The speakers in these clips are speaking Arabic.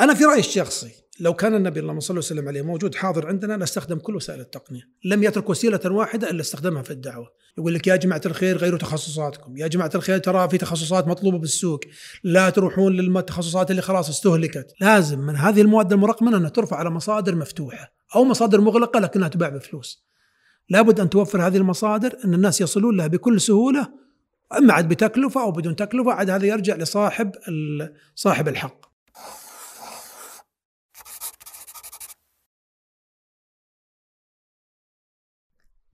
أنا في رأيي الشخصي لو كان النبي اللهم صل وسلم عليه موجود حاضر عندنا لاستخدم كل وسائل التقنية، لم يترك وسيلة واحدة إلا استخدمها في الدعوة، يقول لك يا جماعة الخير غيروا تخصصاتكم، يا جماعة الخير ترى في تخصصات مطلوبة بالسوق، لا تروحون للتخصصات اللي خلاص استهلكت، لازم من هذه المواد المرقمنه انها ترفع على مصادر مفتوحة أو مصادر مغلقة لكنها تباع بفلوس. لابد أن توفر هذه المصادر أن الناس يصلون لها بكل سهولة أما عاد بتكلفة أو بدون تكلفة عاد هذا يرجع لصاحب صاحب الحق.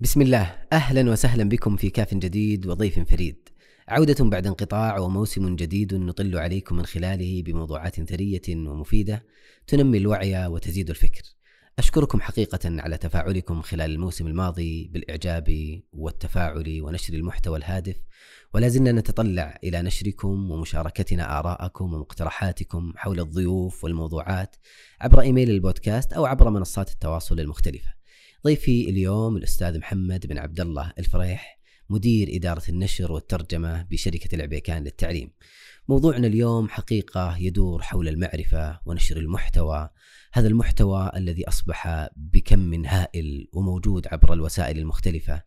بسم الله أهلا وسهلا بكم في كاف جديد وضيف فريد. عودة بعد انقطاع وموسم جديد نطل عليكم من خلاله بموضوعات ثرية ومفيدة تنمي الوعي وتزيد الفكر. أشكركم حقيقة على تفاعلكم خلال الموسم الماضي بالإعجاب والتفاعل ونشر المحتوى الهادف ولا زلنا نتطلع إلى نشركم ومشاركتنا آراءكم ومقترحاتكم حول الضيوف والموضوعات عبر إيميل البودكاست أو عبر منصات التواصل المختلفة ضيفي اليوم الأستاذ محمد بن عبد الله الفريح مدير إدارة النشر والترجمة بشركة العبيكان للتعليم. موضوعنا اليوم حقيقة يدور حول المعرفة ونشر المحتوى. هذا المحتوى الذي أصبح بكم هائل وموجود عبر الوسائل المختلفة. آه،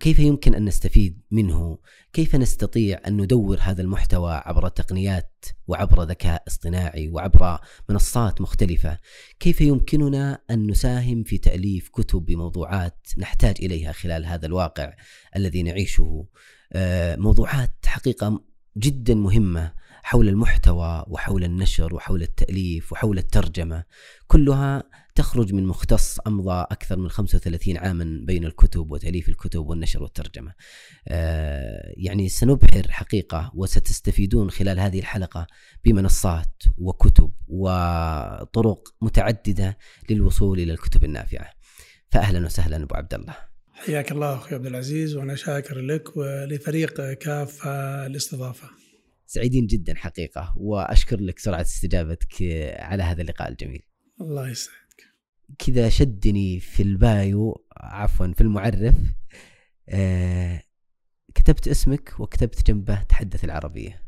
كيف يمكن أن نستفيد منه؟ كيف نستطيع أن ندور هذا المحتوى عبر تقنيات وعبر ذكاء اصطناعي وعبر منصات مختلفة؟ كيف يمكننا أن نساهم في تأليف كتب بموضوعات نحتاج إليها خلال هذا الواقع الذي نعيشه؟ آه، موضوعات حقيقة جدا مهمة حول المحتوى وحول النشر وحول التأليف وحول الترجمة كلها تخرج من مختص أمضى أكثر من 35 عاما بين الكتب وتأليف الكتب والنشر والترجمة. آه، يعني سنبحر حقيقة وستستفيدون خلال هذه الحلقة بمنصات وكتب وطرق متعددة للوصول إلى الكتب النافعة. فأهلا وسهلا أبو عبد الله. حياك الله أخي عبد العزيز وأنا شاكر لك ولفريق كاف الاستضافة. سعيدين جدا حقيقة وأشكر لك سرعة استجابتك على هذا اللقاء الجميل. الله يسعدك. كذا شدني في البايو عفوا في المعرف. آه كتبت اسمك وكتبت جنبه تحدث العربية.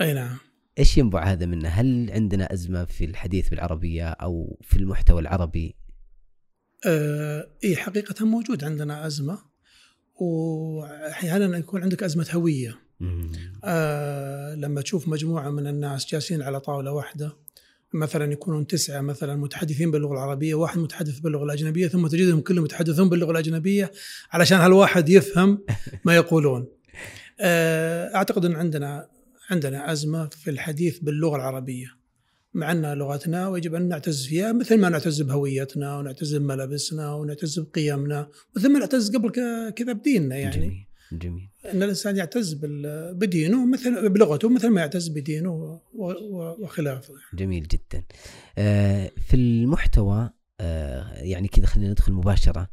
أي نعم. إيش ينبع هذا منه؟ هل عندنا أزمة في الحديث بالعربية أو في المحتوى العربي؟ آه إي حقيقة موجود عندنا أزمة. وأحيانا يكون عندك أزمة هوية. آه لما تشوف مجموعة من الناس جالسين على طاولة واحدة مثلا يكونون تسعة مثلا متحدثين باللغة العربية واحد متحدث باللغة الأجنبية ثم تجدهم كلهم يتحدثون باللغة الأجنبية علشان هالواحد يفهم ما يقولون. آه، أعتقد أن عندنا عندنا أزمة في الحديث باللغة العربية. مع أنها لغتنا ويجب أن نعتز فيها مثل ما نعتز بهويتنا ونعتز بملابسنا ونعتز بقيمنا مثل ما نعتز قبل كذا بديننا يعني. جميل. جميل. أن الإنسان يعتز بدينه مثل بلغته مثل ما يعتز بدينه وخلافه. جميل جدا. آه، في المحتوى آه، يعني كذا خلينا ندخل مباشرة.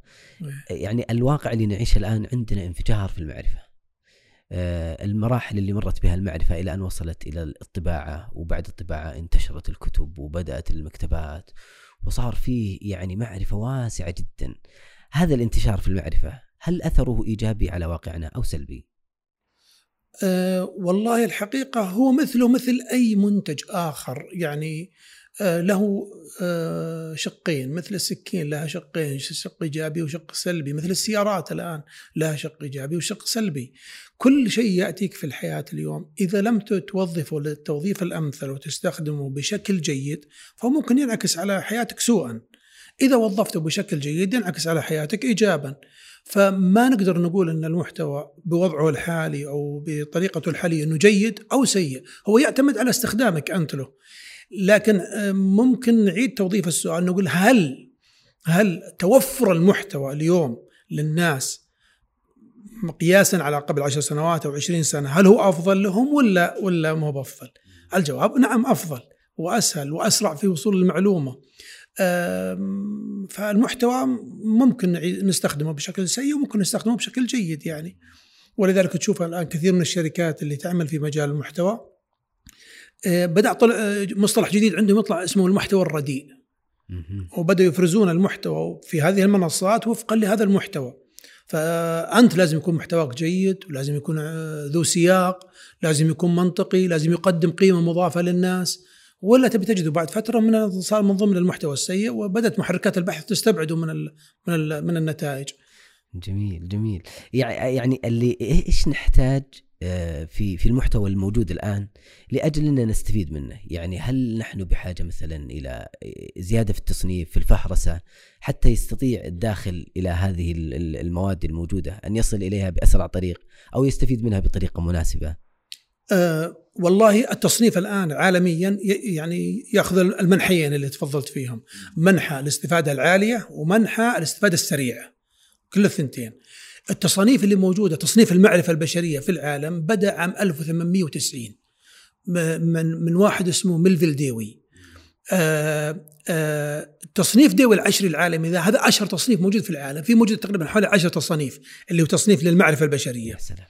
إيه. يعني الواقع اللي نعيشه الآن عندنا انفجار في المعرفة. المراحل اللي مرت بها المعرفة إلى أن وصلت إلى الطباعة وبعد الطباعة انتشرت الكتب وبدأت المكتبات وصار فيه يعني معرفة واسعة جدا. هذا الانتشار في المعرفة هل أثره إيجابي على واقعنا أو سلبي؟ أه والله الحقيقة هو مثله مثل أي منتج آخر. يعني أه له أه شقين مثل السكين لها شقين شق إيجابي وشق سلبي مثل السيارات الآن لها شق إيجابي وشق سلبي. كل شيء يأتيك في الحياة اليوم إذا لم توظفه للتوظيف الأمثل وتستخدمه بشكل جيد فهو ممكن ينعكس على حياتك سوءا. إذا وظفته بشكل جيد ينعكس على حياتك ايجابا. فما نقدر نقول إن المحتوى بوضعه الحالي أو بطريقته الحالية إنه جيد أو سيء، هو يعتمد على استخدامك أنت له. لكن آه، ممكن نعيد توظيف السؤال نقول هل هل توفر المحتوى اليوم للناس قياسا على قبل عشر سنوات أو عشرين سنة هل هو أفضل لهم ولا ولا مو بأفضل؟ الجواب نعم أفضل وأسهل وأسرع في وصول المعلومة. فالمحتوى ممكن نستخدمه بشكل سيء وممكن نستخدمه بشكل جيد يعني. ولذلك تشوف الآن كثير من الشركات اللي تعمل في مجال المحتوى. آه، بدأ طلع مصطلح جديد عندهم يطلع اسمه المحتوى الرديء. وبدأوا يفرزون المحتوى في هذه المنصات وفقا لهذا المحتوى. فأنت لازم يكون محتواك جيد ولازم يكون آه، ذو سياق لازم يكون منطقي لازم يقدم قيمة مضافة للناس ولا تبي تجده بعد فترة من صار من ضمن المحتوى السيء وبدأت محركات البحث تستبعده من ال من ال من النتائج. جميل جميل يعني اللي إيش نحتاج في في المحتوى الموجود الآن لأجل ان نستفيد منه، يعني هل نحن بحاجة مثلا إلى زيادة في التصنيف في الفهرسه حتى يستطيع الداخل إلى هذه المواد الموجودة أن يصل إليها بأسرع طريق أو يستفيد منها بطريقة مناسبة؟ أه والله التصنيف الآن عالميا يعني يأخذ المنحيين اللي تفضلت فيهم، منحى الاستفادة العالية ومنحى الاستفادة السريعة. كل الثنتين. التصانيف اللي موجودة تصنيف المعرفة البشرية في العالم بدأ عام 1890 من من واحد اسمه ميلفيل ديوي. آه آه تصنيف ديوي العشري العالمي ذا هذا أشهر تصنيف موجود في العالم. في موجود تقريبا حوالي 10 تصانيف اللي هو تصنيف للمعرفة البشرية. يا سلام.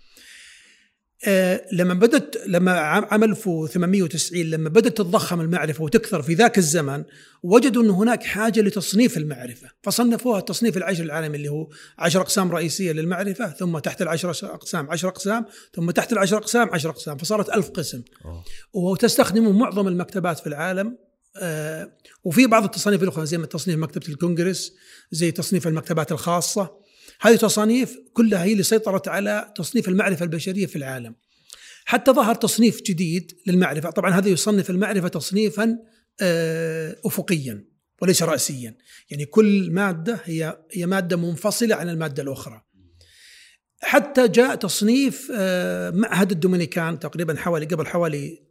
آه لما بدت لما عام 1890 لما بدات تتضخم المعرفة وتكثر في ذاك الزمن وجدوا ان هناك حاجة لتصنيف المعرفة. فصنفوها التصنيف العشر العالمي اللي هو 10 أقسام رئيسية للمعرفة ثم تحت العشر أقسام 10 أقسام ثم تحت العشر أقسام 10 أقسام فصارت ألف قسم. أوه. وتستخدمه معظم المكتبات في العالم آه وفي بعض التصانيف الأخرى زي تصنيف مكتبة الكونغرس زي تصنيف المكتبات الخاصة. هذه تصانيف كلها هي اللي سيطرت على تصنيف المعرفة البشرية في العالم. حتى ظهر تصنيف جديد للمعرفة. طبعا هذا يصنف المعرفة تصنيفا آه، أفقيا وليس رأسيا. يعني كل مادة هي هي مادة منفصلة عن المادة الأخرى. حتى جاء تصنيف آه، معهد الدومينيكان تقريبا حوالي قبل حوالي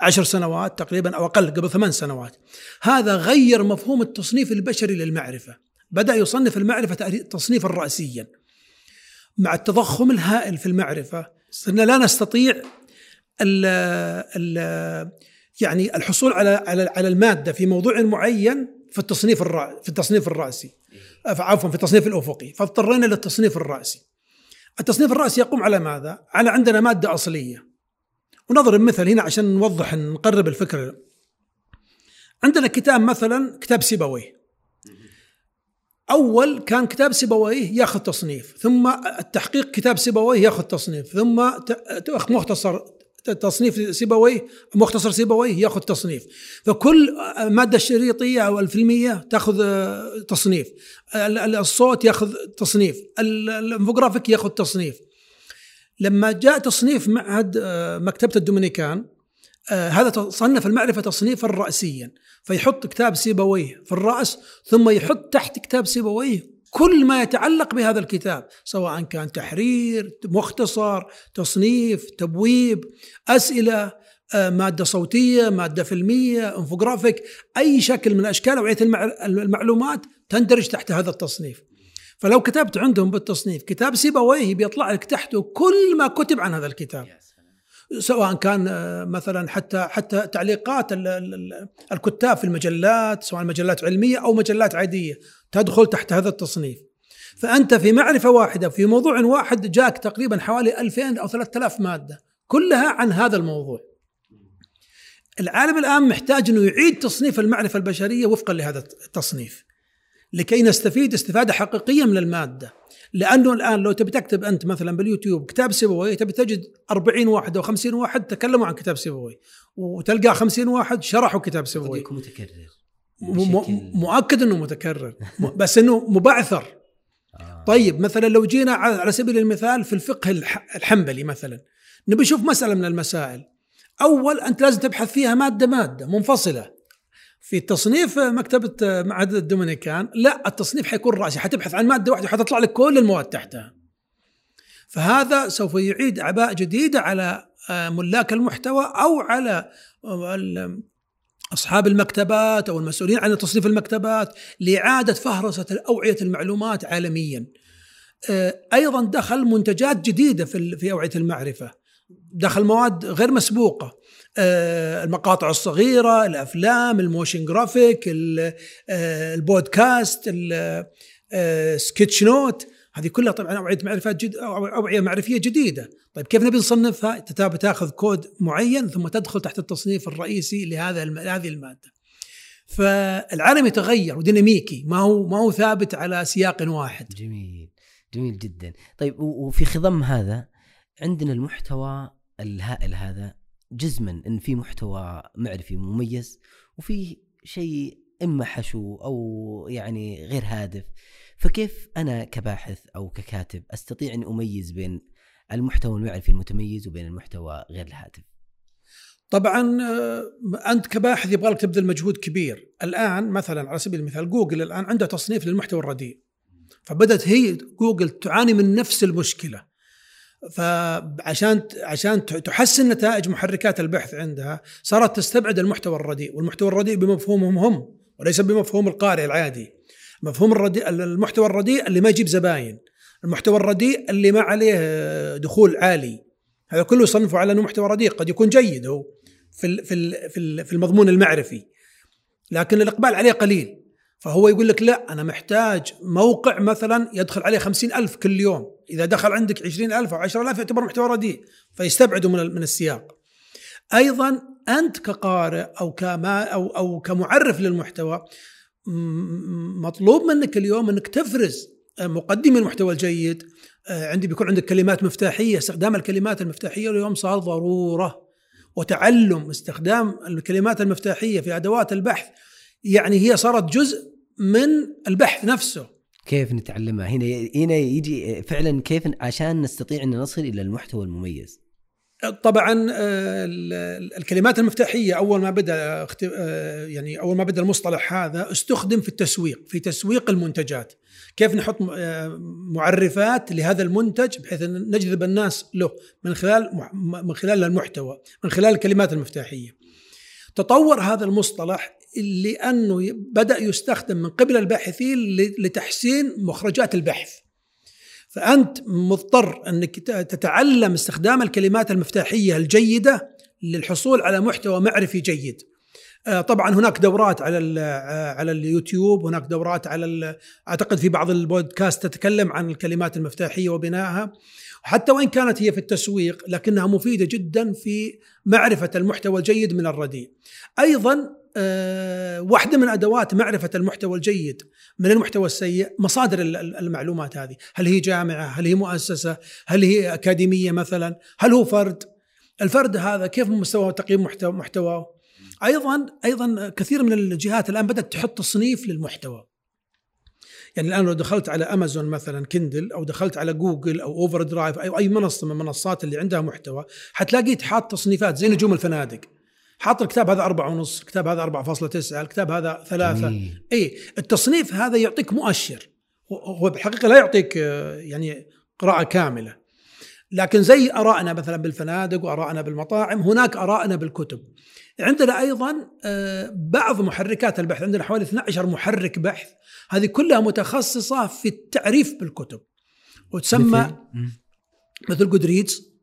عشر سنوات تقريبا أو أقل قبل ثمان سنوات. هذا غير مفهوم التصنيف البشري للمعرفة. بدأ يصنف المعرفة تصنيفا رأسيا. مع التضخم الهائل في المعرفة صرنا لا نستطيع ال ال يعني الحصول على على على المادة في موضوع معين في التصنيف الرأ في التصنيف الرأسي. عفوا في التصنيف الأفقي. فاضطرينا للتصنيف الرأسي. التصنيف الرأسي يقوم على ماذا؟ على عندنا مادة أصلية. ونضرب مثل هنا عشان نوضح نقرب الفكرة. عندنا كتاب مثلا كتاب سيبويه. أول كان كتاب سيبويه ياخذ تصنيف ثم التحقيق كتاب سيبويه ياخذ تصنيف ثم مختصر تصنيف سيبويه مختصر سيبويه ياخذ تصنيف. فكل مادة الشريطية أو الفيلمية تاخذ تصنيف. الصوت ياخذ تصنيف. الإنفوجرافيك ياخذ تصنيف. لما جاء تصنيف معهد مكتبة الدومينيكان هذا صنف المعرفة تصنيفا راسيا. فيحط كتاب سيبويه في الرأس ثم يحط تحت كتاب سيبويه كل ما يتعلق بهذا الكتاب سواء كان تحرير مختصر تصنيف تبويب أسئلة آه، مادة صوتية مادة فيلمية انفوجرافيك أي شكل من أشكال أوعية المعلومات تندرج تحت هذا التصنيف. فلو كتبت عندهم بالتصنيف كتاب سيبويه بيطلع لك تحته كل ما كتب عن هذا الكتاب. سواء كان آه، مثلا حتى حتى تعليقات الكتاب في المجلات سواء مجلات علمية أو مجلات عادية تدخل تحت هذا التصنيف. فأنت في معرفة واحدة في موضوع واحد جاك تقريبا حوالي 2000 أو 3000 مادة كلها عن هذا الموضوع. العالم الآن محتاج إنه يعيد تصنيف المعرفة البشرية وفقا لهذا التصنيف لكي نستفيد استفادة حقيقية من المادة. لأنه الآن لو تبي تكتب أنت مثلا باليوتيوب كتاب سيبوي تبي تجد 40 واحد أو 50 واحد تكلموا عن كتاب سيبوي وتلقى 50 واحد شرحوا كتاب سيبوي يكون متكرر مؤكد إنه متكرر. بس إنه مبعثر. آه. طيب مثلا لو جينا على سبيل المثال في الفقه الحنبلي مثلا. نبي نشوف مسألة من المسائل. أول أنت لازم تبحث فيها مادة مادة منفصلة. في تصنيف مكتبة معهد الدومينيكان لا التصنيف حيكون راسي حتبحث عن مادة واحدة حتطلع لك كل المواد تحتها. فهذا سوف يعيد أعباء جديدة على آه، ملاك المحتوى أو على آه، أصحاب المكتبات أو المسؤولين عن تصنيف المكتبات لإعادة فهرسة أوعية المعلومات عالميا. آه، أيضا دخل منتجات جديدة في أوعية المعرفة. دخل مواد غير مسبوقة. آه، المقاطع الصغيرة الأفلام ال motion graphic آه، البودكاست ال sketch note. آه، هذه كلها طبعا أوعية معرفات جد أوعية معرفية جديدة. طيب كيف نبي نصنفها؟ تأخذ كود معين ثم تدخل تحت التصنيف الرئيسي لهذا هذه المادة. فالعالم يتغير وديناميكي. ما هو ما هو ثابت على سياق واحد. جميل. جميل جدا. طيب وفي خضم هذا عندنا المحتوى الهائل هذا جزما إن في محتوى معرفي مميز وفي شيء إما حشو أو يعني غير هادف. فكيف أنا كباحث أو ككاتب أستطيع أن أميز بين المحتوى المعرفي المتميز وبين المحتوى غير الهادف؟ طبعا آه، أنت كباحث يبغى لك تبذل مجهود كبير. الآن مثلا على سبيل المثال جوجل الآن عنده تصنيف للمحتوى الرديء. فبدأت هي جوجل تعاني من نفس المشكلة. فعشان عشان تحسن نتائج محركات البحث عندها صارت تستبعد المحتوى الرديء والمحتوى الرديء بمفهومهم هم وليس بمفهوم القارئ العادي. مفهوم الرديء المحتوى الرديء اللي ما يجيب زباين. المحتوى الرديء اللي ما عليه دخول عالي. هذا كله يصنفه على أنه محتوى رديء قد يكون جيد هو في في في المضمون المعرفي. لكن الإقبال عليه قليل. فهو يقول لك لا أنا محتاج موقع مثلا يدخل عليه خمسين ألف كل يوم. إذا دخل عندك عشرين ألف أو عشر ألف يعتبر محتوى رديء فيستبعده من من السياق. أيضا أنت كقارئ أو كما أو أو كمعرف للمحتوى مطلوب منك اليوم أنك تفرز مقدم المحتوى الجيد. آه، عندي بيكون عندك كلمات مفتاحية استخدام الكلمات المفتاحية اليوم صار ضرورة. وتعلم استخدام الكلمات المفتاحية في أدوات البحث يعني هي صارت جزء من البحث نفسه. كيف نتعلمها؟ هنا هنا يجي فعلا كيف عشان نستطيع أن نصل إلى المحتوى المميز. طبعا آه، الكلمات المفتاحية أول ما بدأ آه، يعني أول ما بدأ المصطلح هذا استخدم في التسويق في تسويق المنتجات. كيف نحط آه، معرفات لهذا المنتج بحيث أن نجذب الناس له من خلال من خلال المحتوى من خلال الكلمات المفتاحية. تطور هذا المصطلح لأنه بدأ يستخدم من قبل الباحثين لتحسين مخرجات البحث. فأنت مضطر أنك تتعلم استخدام الكلمات المفتاحية الجيدة للحصول على محتوى معرفي جيد. آه، طبعا هناك دورات على آه، على اليوتيوب هناك دورات على أعتقد في بعض البودكاست تتكلم عن الكلمات المفتاحية وبنائها. حتى وإن كانت هي في التسويق لكنها مفيدة جدا في معرفة المحتوى الجيد من الرديء. أيضا واحدة من أدوات معرفة المحتوى الجيد من المحتوى السيء مصادر المعلومات هذه، هل هي جامعة؟ هل هي مؤسسة؟ هل هي أكاديمية مثلا؟ هل هو فرد؟ الفرد هذا كيف مستوى تقييم محتوى محتواه؟ أيضا أيضا كثير من الجهات الآن بدأت تحط تصنيف للمحتوى. يعني الآن لو دخلت على أمازون مثلا Kindle أو دخلت على جوجل أو OverDrive أو أي منصة من المنصات اللي عندها محتوى حتلاقي حاط تصنيفات زي نجوم الفنادق حاط الكتاب هذا أربعة ونص الكتاب هذا 4.9 الكتاب هذا ثلاثة. اي التصنيف هذا يعطيك مؤشر. هو بالحقيقة لا يعطيك آه، يعني قراءة كاملة. لكن زي ارائنا مثلا بالفنادق وارائنا بالمطاعم هناك ارائنا بالكتب. عندنا أيضا آه، بعض محركات البحث. عندنا حوالي 12 محرك بحث. هذه كلها متخصصة في التعريف بالكتب. وتسمى مثل؟ Goodreads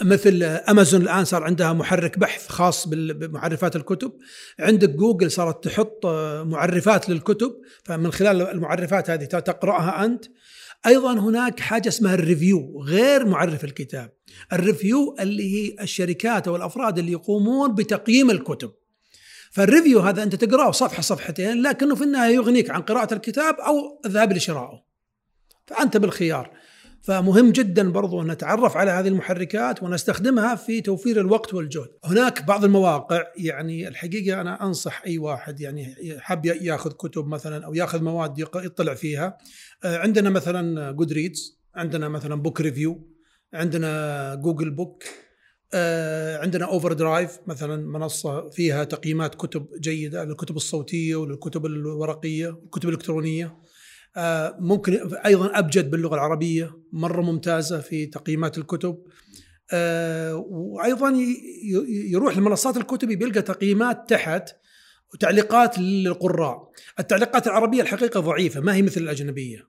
مثل امازون الآن صار عندها محرك بحث خاص بمعرفات الكتب. عندك جوجل صارت تحط معرفات للكتب فمن خلال المعرفات هذه تقرأها أنت. أيضا هناك حاجة اسمها ال review غير معرف الكتاب. ال review اللي هي الشركات أو الأفراد اللي يقومون بتقييم الكتب. فال review هذا أنت تقرأه صفحة صفحتين لكنه في النهاية يغنيك عن قراءة الكتاب أو الذهاب لشرائه فأنت بالخيار. فمهم جدا برضو أن نتعرف على هذه المحركات ونستخدمها في توفير الوقت والجهد. هناك بعض المواقع يعني الحقيقة أنا أنصح أي واحد يعني حاب يأخذ كتب مثلا أو يأخذ مواد يطلع فيها. آه، عندنا مثلا Goodreads عندنا مثلا Book Review عندنا Google Book آه، عندنا OverDrive مثلا منصة فيها تقييمات كتب جيدة للكتب الصوتية وللكتب الورقية والكتب الإلكترونية. ممكن أيضا أبجد باللغة العربية مرة ممتازة في تقييمات الكتب. آه، وأيضا يروح لمنصات الكتب بيلقى تقييمات تحت وتعليقات للقراء. التعليقات العربية الحقيقة ضعيفة ما هي مثل الأجنبية.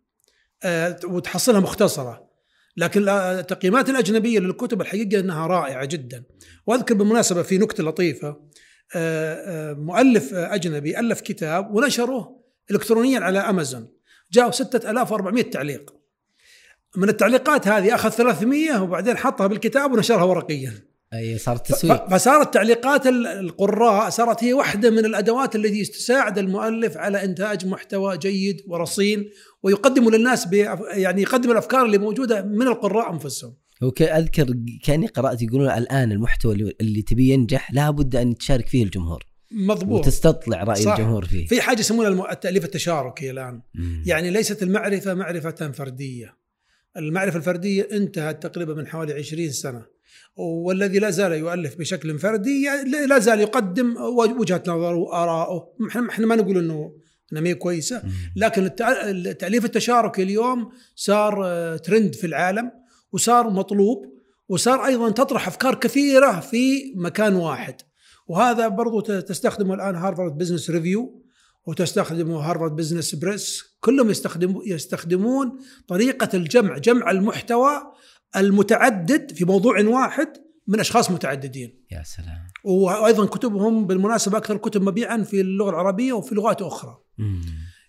آه، وتحصلها مختصرة. لكن التقييمات الأجنبية للكتب الحقيقة إنها رائعة جدا. وأذكر بالمناسبة في نكتة لطيفة مؤلف أجنبي ألف كتاب ونشره الكترونيا على أمازون. جاءوا 6400 تعليق. من التعليقات هذه أخذ 300 وبعدين حطها بالكتاب ونشرها ورقيا. أي صارت تسويق. فصارت تعليقات القراء صارت هي واحدة من الأدوات التي تساعد المؤلف على إنتاج محتوى جيد ورصين ويقدم للناس يعني يقدم الأفكار اللي موجودة من القراء أنفسهم. أذكر كأني قرأت يقولون الآن المحتوى اللي, اللي تبي ينجح لابد أن تشارك فيه الجمهور. مضبوط. وتستطلع رأي صح. الجمهور فيه. في حاجة يسمونها التأليف التشاركي الآن. مم. يعني ليست المعرفة معرفة فردية. المعرفة الفردية انتهت تقريبا من حوالي 20 سنة. والذي لا زال يؤلف بشكل فردي لا زال يقدم وجهة نظره وآراءه. إحنا ما نقول انه إنها ما هي كويسة. لكن التأليف التشاركي اليوم صار آه، ترند في العالم وصار مطلوب وصار أيضا تطرح أفكار كثيرة في مكان واحد. وهذا برضو تستخدمه الآن Harvard Business Review وتستخدمه Harvard Business Press كلهم يستخدمون يستخدمون طريقة الجمع جمع المحتوى المتعدد في موضوع واحد من أشخاص متعددين. يا سلام. وأيضا كتبهم بالمناسبة أكثر كتب مبيعا في اللغة العربية وفي لغات أخرى. مم.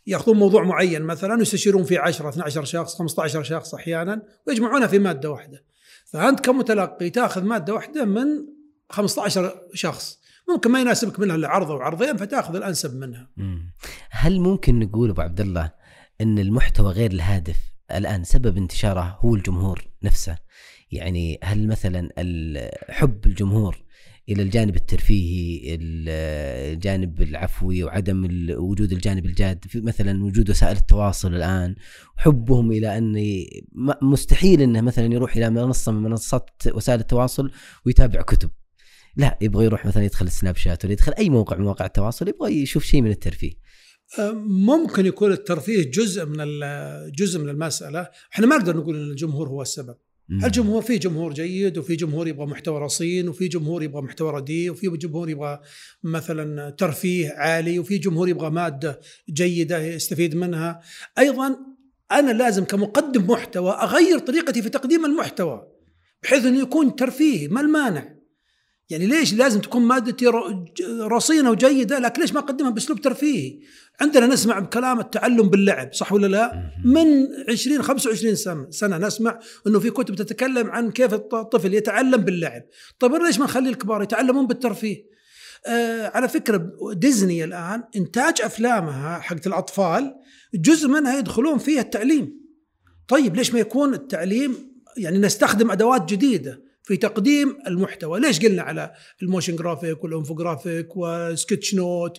يأخذون موضوع معين مثلا ويستشيرون فيه 10 12 شخص 15 شخص أحيانا ويجمعونها في مادة واحدة. فأنت كمتلقي تأخذ مادة واحدة من 15 شخص. ممكن ما يناسبك منها إلا عرض أو عرضين فتاخذ الانسب منها. هل ممكن نقول أبو عبد الله إن المحتوى غير الهادف الآن سبب انتشاره هو الجمهور نفسه؟ يعني هل مثلا حب الجمهور إلى الجانب الترفيهي ال- الجانب العفوي وعدم وجود الجانب الجاد في مثلا وجود وسائل التواصل الآن حبهم إلى أن مستحيل إنه مثلا يروح إلى منصة من منصات وسائل التواصل ويتابع كتب. لا يبغى يروح مثلا يدخل السناب شات ولا يدخل أي موقع من مواقع التواصل يبغى يشوف شيء من الترفيه. أه، ممكن يكون الترفيه جزء من جزء من المسألة. إحنا ما نقدر نقول إن الجمهور هو السبب. الجمهور في جمهور جيد وفي جمهور يبغى محتوى رصين وفي جمهور يبغى محتوى رديء وفي جمهور يبغى مثلا ترفيه عالي وفي جمهور يبغى مادة جيدة يستفيد منها. أيضا أنا لازم كمقدم محتوى أغير طريقتي في تقديم المحتوى بحيث إنه يكون ترفيهي ما المانع. يعني ليش لازم تكون مادتي رصينة وجيدة؟ لكن ليش ما أقدمها بأسلوب ترفيهي؟ عندنا نسمع بكلام التعلم باللعب صح ولا لا. من 20 25 سنة سنة نسمع إنه في كتب تتكلم عن كيف الط- الطفل يتعلم باللعب. طيب ليش ما نخلي الكبار يتعلمون بالترفيه؟ آه على فكرة ديزني الآن إنتاج أفلامها حقت الأطفال جزء منها يدخلون فيها التعليم. طيب ليش ما يكون التعليم يعني نستخدم أدوات جديدة؟ في تقديم المحتوى. ليش قلنا على ال motion graphic وال infographic و sketch note؟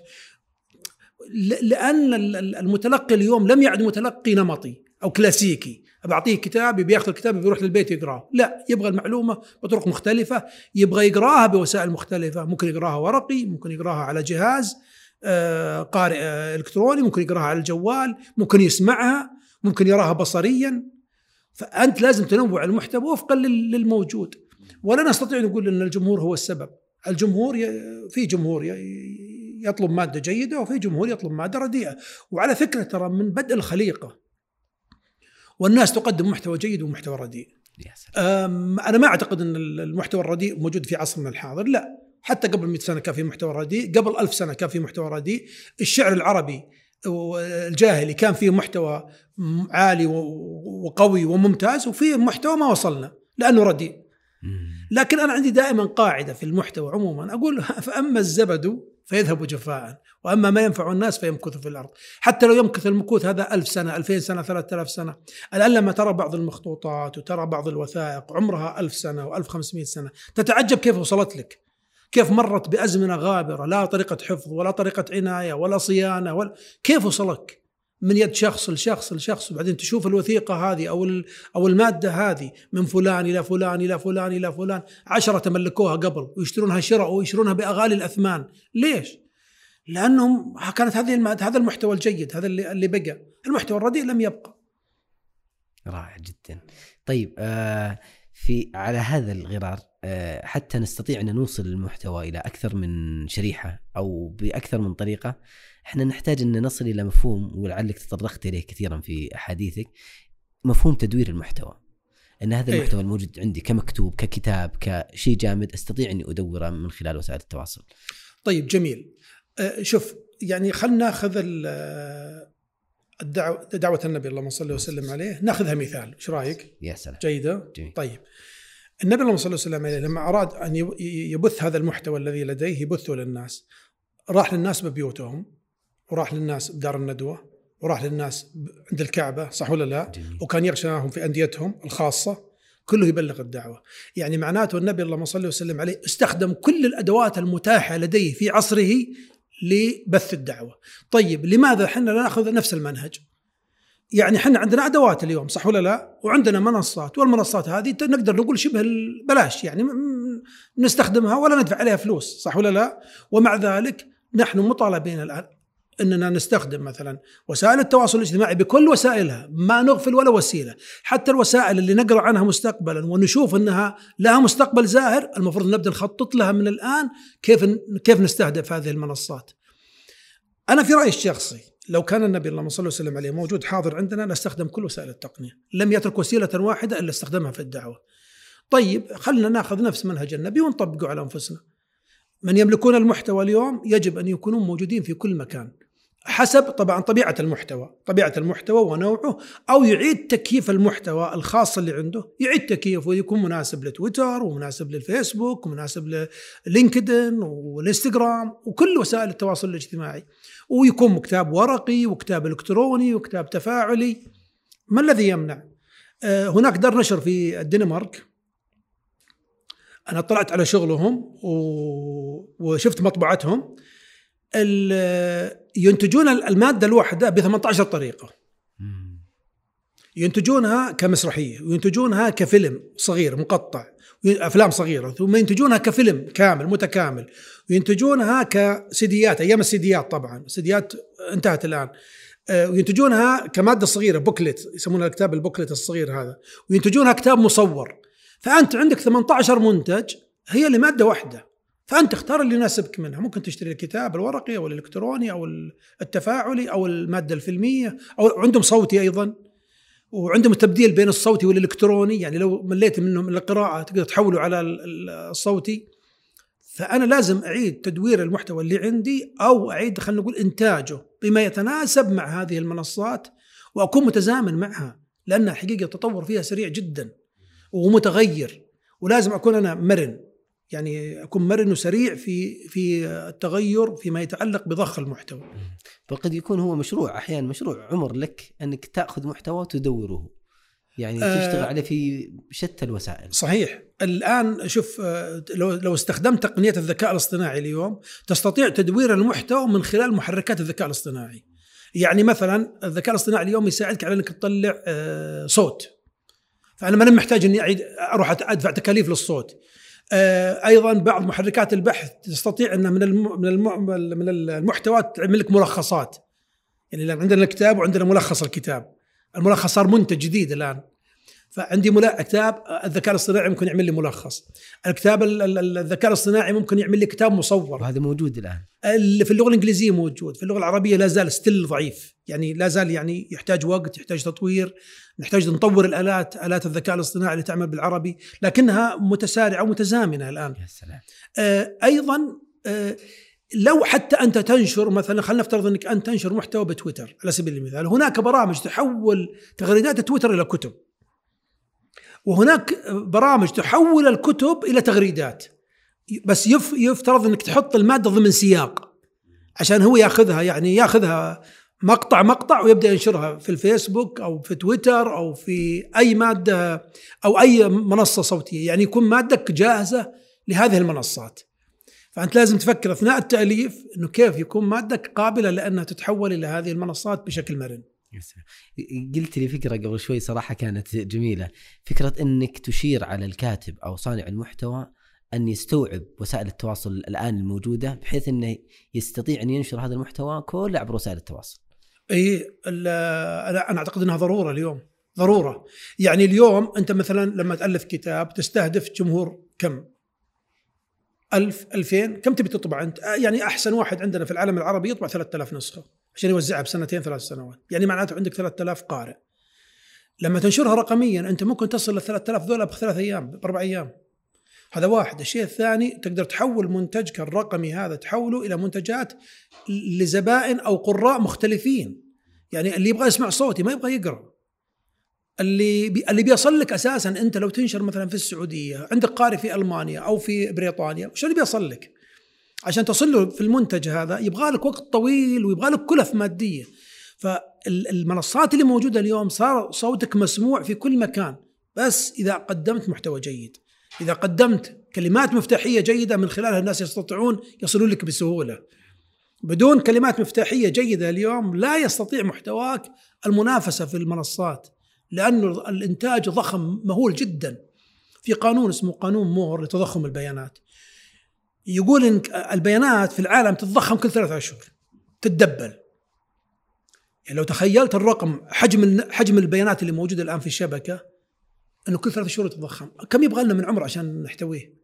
لأن ال- ال- المتلقي اليوم لم يعد متلقي نمطي أو كلاسيكي. بعطيه كتاب يبي ياخذ الكتاب بيروح للبيت يقراه. لا يبغى المعلومة بطرق مختلفة يبغى يقراها بوسائل مختلفة. ممكن يقراها ورقي ممكن يقراها على جهاز آه، قارئ آه، إلكتروني ممكن يقراها على الجوال ممكن يسمعها ممكن يراها بصريا. فأنت لازم تنوع المحتوى وفقا لل- للموجود. ولا نستطيع نقول إن الجمهور هو السبب الجمهور. في جمهور. يطلب مادة جيدة وفي جمهور يطلب مادة رديئة وعلى فكرة ترى من بدء الخليقة والناس تقدم محتوى جيد ومحتوى رديء أنا ما أعتقد إن المحتوى الرديء موجود في عصرنا الحاضر لا حتى قبل 100 سنة كان في محتوى رديء قبل ألف سنة كان في محتوى رديء الشعر العربي الجاهلي كان فيه محتوى عالي وقوي وممتاز وفيه محتوى ما وصلنا لأنه رديء. لكن أنا عندي دائما قاعدة في المحتوى عموما. أقول فأما الزبد فيذهب جفاء وأما ما ينفع الناس فيمكث في الأرض. حتى لو يمكث المكوث هذا ألف سنة 2000 سنة 3000 سنة. الآن لما ترى بعض المخطوطات وترى بعض الوثائق عمرها ألف سنة و1500 سنة تتعجب كيف وصلت لك؟ كيف مرت بأزمنة غابرة لا طريقة حفظ ولا طريقة عناية ولا صيانة ولا كيف وصلك؟ من يد شخص لشخص لشخص وبعدين تشوف الوثيقة هذه أو أو المادة هذه من فلان إلى فلان إلى فلان إلى فلان عشرة تملكوها قبل ويشترونها شراء ويشترونها بأغالي الأثمان. ليش؟ لأنهم كانت هذه الماده هذا المحتوى الجيد هذا اللي اللي بقى. المحتوى الرديء لم يبقى. رائع جدا. طيب آه في على هذا الغرار آه حتى نستطيع أن نوصل المحتوى إلى أكثر من شريحة أو بأكثر من طريقة إحنا نحتاج إن نصل إلى مفهوم ولعلك تطرقت إليه كثيرا في أحاديثك مفهوم تدوير المحتوى. إن هذا إيه. المحتوى الموجود عندي كمكتوب ككتاب كشيء جامد أستطيع إني أدوره من خلال وسائل التواصل. طيب جميل. آه، شوف يعني خلينا ناخذ ال- الدعوة دعوة النبي اللهم صل وسلم عليه. ناخذها مثال. إيش رأيك؟ يا سلام. جيدة؟ جميل. طيب. النبي اللهم صل وسلم عليه لما أراد أن يب- يبث هذا المحتوى الذي لديه يبثه للناس راح للناس ببيوتهم. وراح للناس بدار الندوة وراح للناس عند الكعبة صح ولا لا؟ جميل وكان يغشاهم في أنديتهم الخاصة كله يبلغ الدعوة يعني معناته النبي اللهم صل وسلم عليه استخدم كل الأدوات المتاحة لديه في عصره لبث الدعوة طيب لماذا إحنا لا نأخذ نفس المنهج يعني إحنا عندنا أدوات اليوم صح ولا لا؟ وعندنا منصات والمنصات هذه نقدر نقول شبه بلاش يعني نستخدمها ولا ندفع عليها فلوس صح ولا لا؟ ومع ذلك نحن مطالبين الآن إننا نستخدم مثلا وسائل التواصل الاجتماعي بكل وسائلها ما نغفل ولا وسيلة، حتى الوسائل اللي نقرأ عنها مستقبلا ونشوف إنها لها مستقبل زاهر المفروض نبدأ نخطط لها من الآن كيف كيف نستهدف هذه المنصات. أنا في رأيي الشخصي لو كان النبي اللهم صل وسلم عليه موجود حاضر عندنا لاستخدم كل وسائل التقنية، لم يترك وسيلة واحدة إلا استخدمها في الدعوة. طيب خلنا نأخذ نفس منهج النبي ونطبقه على أنفسنا. من يملكون المحتوى اليوم يجب أن يكونوا موجودين في كل مكان. حسب طبعا طبيعة المحتوى، طبيعة المحتوى ونوعه أو يعيد تكييف المحتوى الخاص اللي عنده، يعيد تكييفه ويكون مناسب لتويتر ومناسب للفيسبوك ومناسب للينكدين والإنستغرام وكل وسائل التواصل الاجتماعي. ويكون كتاب ورقي وكتاب إلكتروني وكتاب تفاعلي. ما الذي يمنع؟ آه، هناك دار نشر في الدنمارك أنا طلعت على شغلهم وشفت مطبعتهم ينتجون المادة الواحدة ب 18 طريقة. ينتجونها كمسرحية وينتجونها كفيلم صغير مقطع أفلام صغيرة ثم ينتجونها كفيلم كامل متكامل. وينتجونها كسيديات أيام السيديات طبعا. السيديات انتهت الآن. آه، وينتجونها كمادة صغيرة بوكلت يسمونها الكتاب البوكلت الصغير هذا. وينتجونها كتاب مصور. فأنت عندك 18 منتج هي لمادة واحدة. فأنت اختار اللي يناسبك منها. ممكن تشتري الكتاب الورقي أو الإلكتروني أو التفاعلي أو المادة الفيلمية أو عندهم صوتي أيضا. وعندهم التبديل بين الصوتي والإلكتروني يعني لو مليت منه من القراءة تقدر تحوله على الصوتي. فأنا لازم أعيد تدوير المحتوى اللي عندي أو أعيد خلينا نقول إنتاجه بما يتناسب مع هذه المنصات وأكون متزامن معها لأن حقيقة التطور فيها سريع جدا ومتغير. ولازم أكون أنا مرن. يعني أكون مرن وسريع في في التغير فيما يتعلق بضخ المحتوى. فقد يكون هو مشروع أحيانا مشروع عمر لك أنك تأخذ محتوى وتدوره. يعني آه تشتغل عليه في شتى الوسائل. صحيح، الآن شوف آه، لو لو استخدمت تقنية الذكاء الاصطناعي اليوم تستطيع تدوير المحتوى من خلال محركات الذكاء الاصطناعي. يعني مثلا الذكاء الاصطناعي اليوم يساعدك على أنك تطلع آه، صوت. فأنا ما محتاج إني أعيد أروح أدفع تكاليف للصوت. آه، أيضا بعض محركات البحث تستطيع أن من من من المحتوى تعمل لك ملخصات. يعني عندنا الكتاب وعندنا ملخص الكتاب. الملخص صار منتج جديد الآن. فعندي ملا... كتاب الذكاء الاصطناعي ممكن يعمل لي ملخص. الكتاب الذكاء الاصطناعي ممكن يعمل لي كتاب مصور. وهذا موجود الآن. اللي في اللغة الإنجليزية موجود. في اللغة العربية لا زال ستيل ضعيف. يعني لا زال يعني يحتاج وقت يحتاج تطوير. نحتاج نطور الآلات آلات الذكاء الاصطناعي اللي تعمل بالعربي لكنها متسارعة ومتزامنة الآن. يا سلام. آه أيضا آه لو حتى أنت تنشر مثلا خلينا نفترض إنك أنت تنشر محتوى بتويتر على سبيل المثال هناك برامج تحول تغريدات تويتر إلى كتب. وهناك برامج تحول الكتب إلى تغريدات. بس يفترض إنك تحط المادة ضمن سياق عشان هو ياخذها يعني ياخذها مقطع مقطع ويبدأ ينشرها في الفيسبوك أو في تويتر أو في أي مادة أو أي منصة صوتية يعني يكون مادتك جاهزة لهذه المنصات. فأنت لازم تفكر أثناء التأليف إنه كيف يكون مادتك قابلة لأنها تتحول إلى هذه المنصات بشكل مرن. قلت لي فكرة قبل شوي صراحة كانت جميلة. فكرة إنك تشير على الكاتب أو صانع المحتوى أن يستوعب وسائل التواصل الآن الموجودة بحيث إنه يستطيع أن ينشر هذا المحتوى كله عبر وسائل التواصل. اي أنا أعتقد إنها ضرورة اليوم ضرورة. يعني اليوم أنت مثلا لما تألف كتاب تستهدف جمهور كم؟ ألف ألفين؟ كم تبي تطبع أنت؟ يعني أحسن واحد عندنا في العالم العربي يطبع 3000 نسخة عشان يوزعها بسنتين ثلاث سنوات. يعني معناته عندك 3000 قارئ. لما تنشرها رقميا أنت ممكن تصل لل 3000 ذولا بثلاث أيام بأربع أيام. هذا واحد. الشيء الثاني تقدر تحول منتجك الرقمي هذا تحوله إلى منتجات لزبائن أو قراء مختلفين. يعني اللي يبغى يسمع صوتي ما يبغى يقرأ. اللي بي اللي بيصل لك أساسا أنت لو تنشر مثلا في السعودية عندك قارئ في ألمانيا أو في بريطانيا وش اللي بيصل لك؟ عشان تصل له في المنتج هذا يبغى لك وقت طويل ويبغى لك كلف مادية. فالمنصات اللي موجودة اليوم صار صوتك مسموع في كل مكان بس إذا قدمت محتوى جيد. إذا قدمت كلمات مفتاحية جيدة من خلالها الناس يستطيعون يصلون لك بسهولة. بدون كلمات مفتاحية جيدة اليوم لا يستطيع محتواك المنافسة في المنصات لأنه الإنتاج ضخم مهول جدا. في قانون اسمه قانون مور لتضخم البيانات. يقول إن البيانات في العالم تتضخم كل ثلاثة أشهر تتدبل. يعني لو تخيلت الرقم حجم حجم البيانات اللي موجودة الآن في الشبكة إنه كل ثلاثة شهور يتضخم كم يبغى لنا من عمر عشان نحتويه؟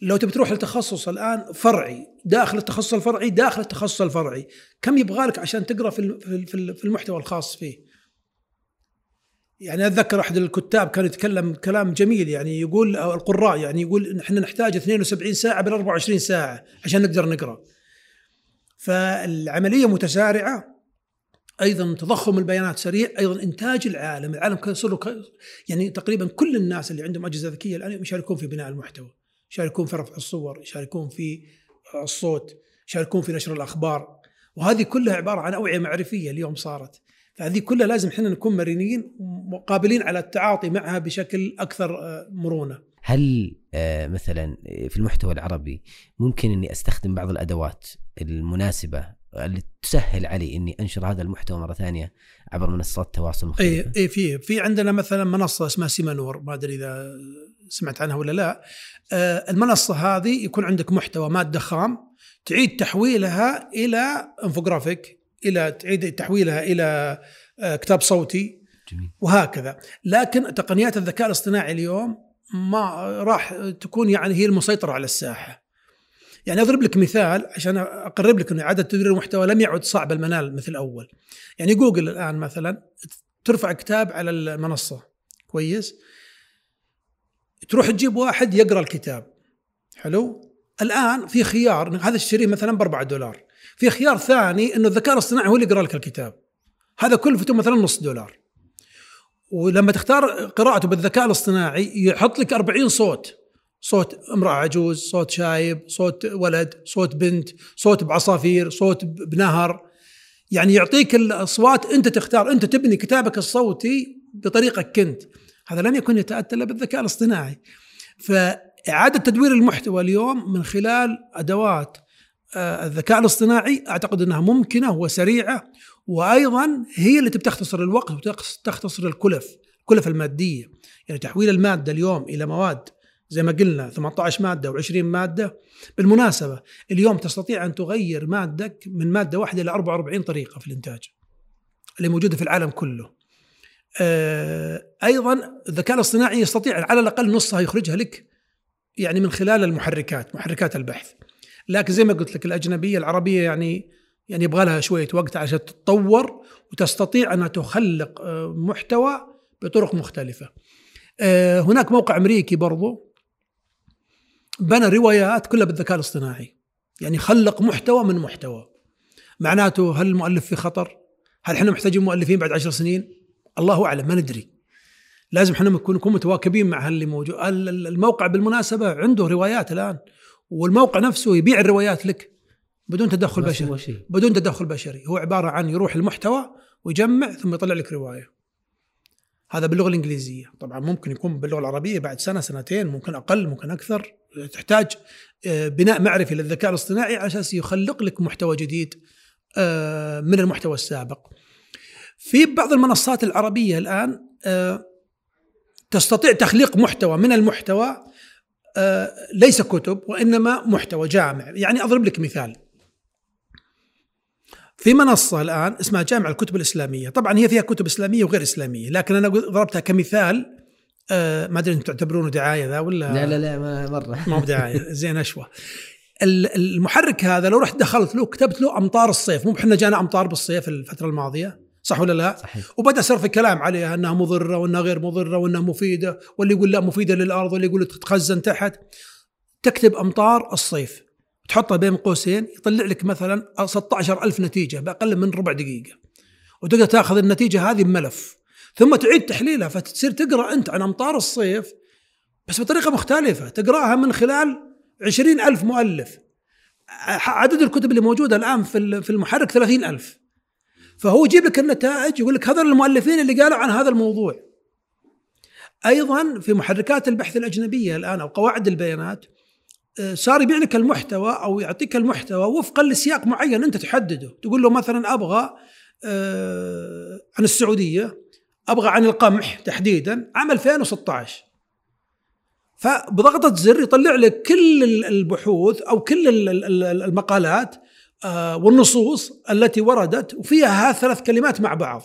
لو تبي تروح لتخصص الآن فرعي داخل التخصص الفرعي داخل التخصص الفرعي. كم يبغى لك عشان تقرأ في في المحتوى الخاص فيه؟ يعني أتذكر أحد الكتاب كان يتكلم كلام جميل يعني يقول القراء يعني يقول إحنا نحتاج 72 ساعة بل 24 ساعة عشان نقدر نقرأ. فالعملية متسارعة أيضا تضخم البيانات سريع أيضا إنتاج العالم العالم صار يعني تقريبا كل الناس اللي عندهم أجهزة ذكية الآن يشاركون في بناء المحتوى يشاركون في رفع الصور يشاركون في الصوت يشاركون في نشر الأخبار وهذه كلها عبارة عن أوعية معرفية اليوم صارت فهذه كلها لازم إحنا نكون مرنين وقابلين على التعاطي معها بشكل أكثر آه، مرونة. هل آه، مثلا في المحتوى العربي ممكن إني أستخدم بعض الأدوات المناسبة اللي تسهل علي إني أنشر هذا المحتوى مرة ثانية عبر منصات التواصل المختلفه؟ اي اي في في عندنا مثلا منصة اسمها سيمانور ما أدري إذا سمعت عنها ولا لا. آه، المنصة هذه يكون عندك محتوى مادة خام تعيد تحويلها إلى انفوجرافيك إلى تعيد تحويلها إلى آه، كتاب صوتي جميل. وهكذا لكن تقنيات الذكاء الاصطناعي اليوم ما راح تكون يعني هي المسيطرة على الساحة يعني أضرب لك مثال عشان أقرب لك إن اعاده تدوير المحتوى لم يعد صعب المنال مثل أول. يعني جوجل الآن مثلا ترفع كتاب على المنصة. كويس؟ تروح تجيب واحد يقرأ الكتاب. حلو؟ الآن في خيار هذا الشريط مثلا ب 4 دولار. في خيار ثاني انه الذكاء الاصطناعي هو اللي يقرأ لك الكتاب. هذا كلفته مثلا نص دولار. ولما تختار قراءته بالذكاء الاصطناعي يحط لك 40 صوت. صوت امرأة عجوز صوت شايب صوت ولد صوت بنت صوت بعصافير صوت بنهر. يعني يعطيك الأصوات أنت تختار أنت تبني كتابك الصوتي بطريقك كنت. هذا لم يكن يتأتى إلا بالذكاء الاصطناعي. فإعادة تدوير المحتوى اليوم من خلال أدوات آه، الذكاء الاصطناعي أعتقد أنها ممكنة وسريعة وأيضا هي اللي تختصر الوقت وتختصر الكلف الكلف المادية. يعني تحويل المادة اليوم إلى مواد زي ما قلنا 18 مادة و20 مادة. بالمناسبة اليوم تستطيع أن تغير مادك من مادة واحدة إلى 44 طريقة في الإنتاج اللي موجودة في العالم كله. آه، أيضا الذكاء الاصطناعي يستطيع على الأقل نصها يخرجها لك يعني من خلال المحركات محركات البحث. لكن زي ما قلت لك الأجنبية العربية يعني يعني يبغى لها شوية وقت عشان تتطور وتستطيع انها تخلق آه، محتوى بطرق مختلفة. آه، هناك موقع أمريكي برضو بنى روايات كلها بالذكاء الاصطناعي. يعني خلق محتوى من محتوى. معناته هل المؤلف في خطر؟ هل إحنا محتاجين مؤلفين بعد عشر سنين؟ الله أعلم ما ندري. لازم إحنا نكون متواكبين مع اللي موجود. الموقع بالمناسبة عنده روايات الآن والموقع نفسه يبيع الروايات لك بدون تدخل بشري بدون تدخل بشري هو عبارة عن يروح المحتوى ويجمع ثم يطلع لك رواية هذا باللغة الإنجليزية. طبعا ممكن يكون باللغة العربية بعد سنة سنتين ممكن أقل ممكن أكثر. تحتاج آه، بناء معرفي للذكاء الاصطناعي على أساس يخلق لك محتوى جديد آه، من المحتوى السابق. في بعض المنصات العربية الآن آه، تستطيع تخليق محتوى. من المحتوى؟ ليس كتب وإنما محتوى جامع. يعني أضرب لك مثال. في منصة الآن اسمها جامع الكتب الإسلامية. طبعا هي فيها كتب إسلامية وغير إسلامية لكن أنا ضربتها كمثال آه ما أدري أنتم تعتبرونه دعاية ذا ولا؟ لا لا لا ما مرة. ما هو دعاية زين أشوى. المحرك هذا لو رحت دخلت له كتبت له أمطار الصيف. مو إحنا جانا أمطار بالصيف الفترة الماضية صح ولا لا؟ صحيح. وبدأ صار في كلام عليها إنها مضرة وإنها غير مضرة وإنها مفيدة واللي يقول لا مفيدة للأرض واللي يقول تتخزن تحت. تكتب أمطار الصيف. تحطها بين قوسين يطلع لك مثلا 16000 نتيجة بأقل من ربع دقيقة وتقدر تأخذ النتيجة هذه بملف. ثم تعيد تحليلها فتصير تقرأ أنت عن أمطار الصيف بس بطريقة مختلفة تقرأها من خلال عشرين ألف مؤلف. عدد الكتب اللي موجودة الآن في المحرك ثلاثين ألف. فهو يجيب لك النتائج يقول لك هذول المؤلفين اللي قالوا عن هذا الموضوع. أيضا في محركات البحث الأجنبية الآن أو قواعد البيانات صار يبيع لك المحتوى أو يعطيك المحتوى وفقا لسياق معين أنت تحدده. تقول له مثلا أبغى آه، عن السعودية أبغى عن القمح تحديدا عام 2016 فبضغطة زر يطلع لك كل البحوث أو كل المقالات آه، والنصوص التي وردت وفيها ثلاث كلمات مع بعض.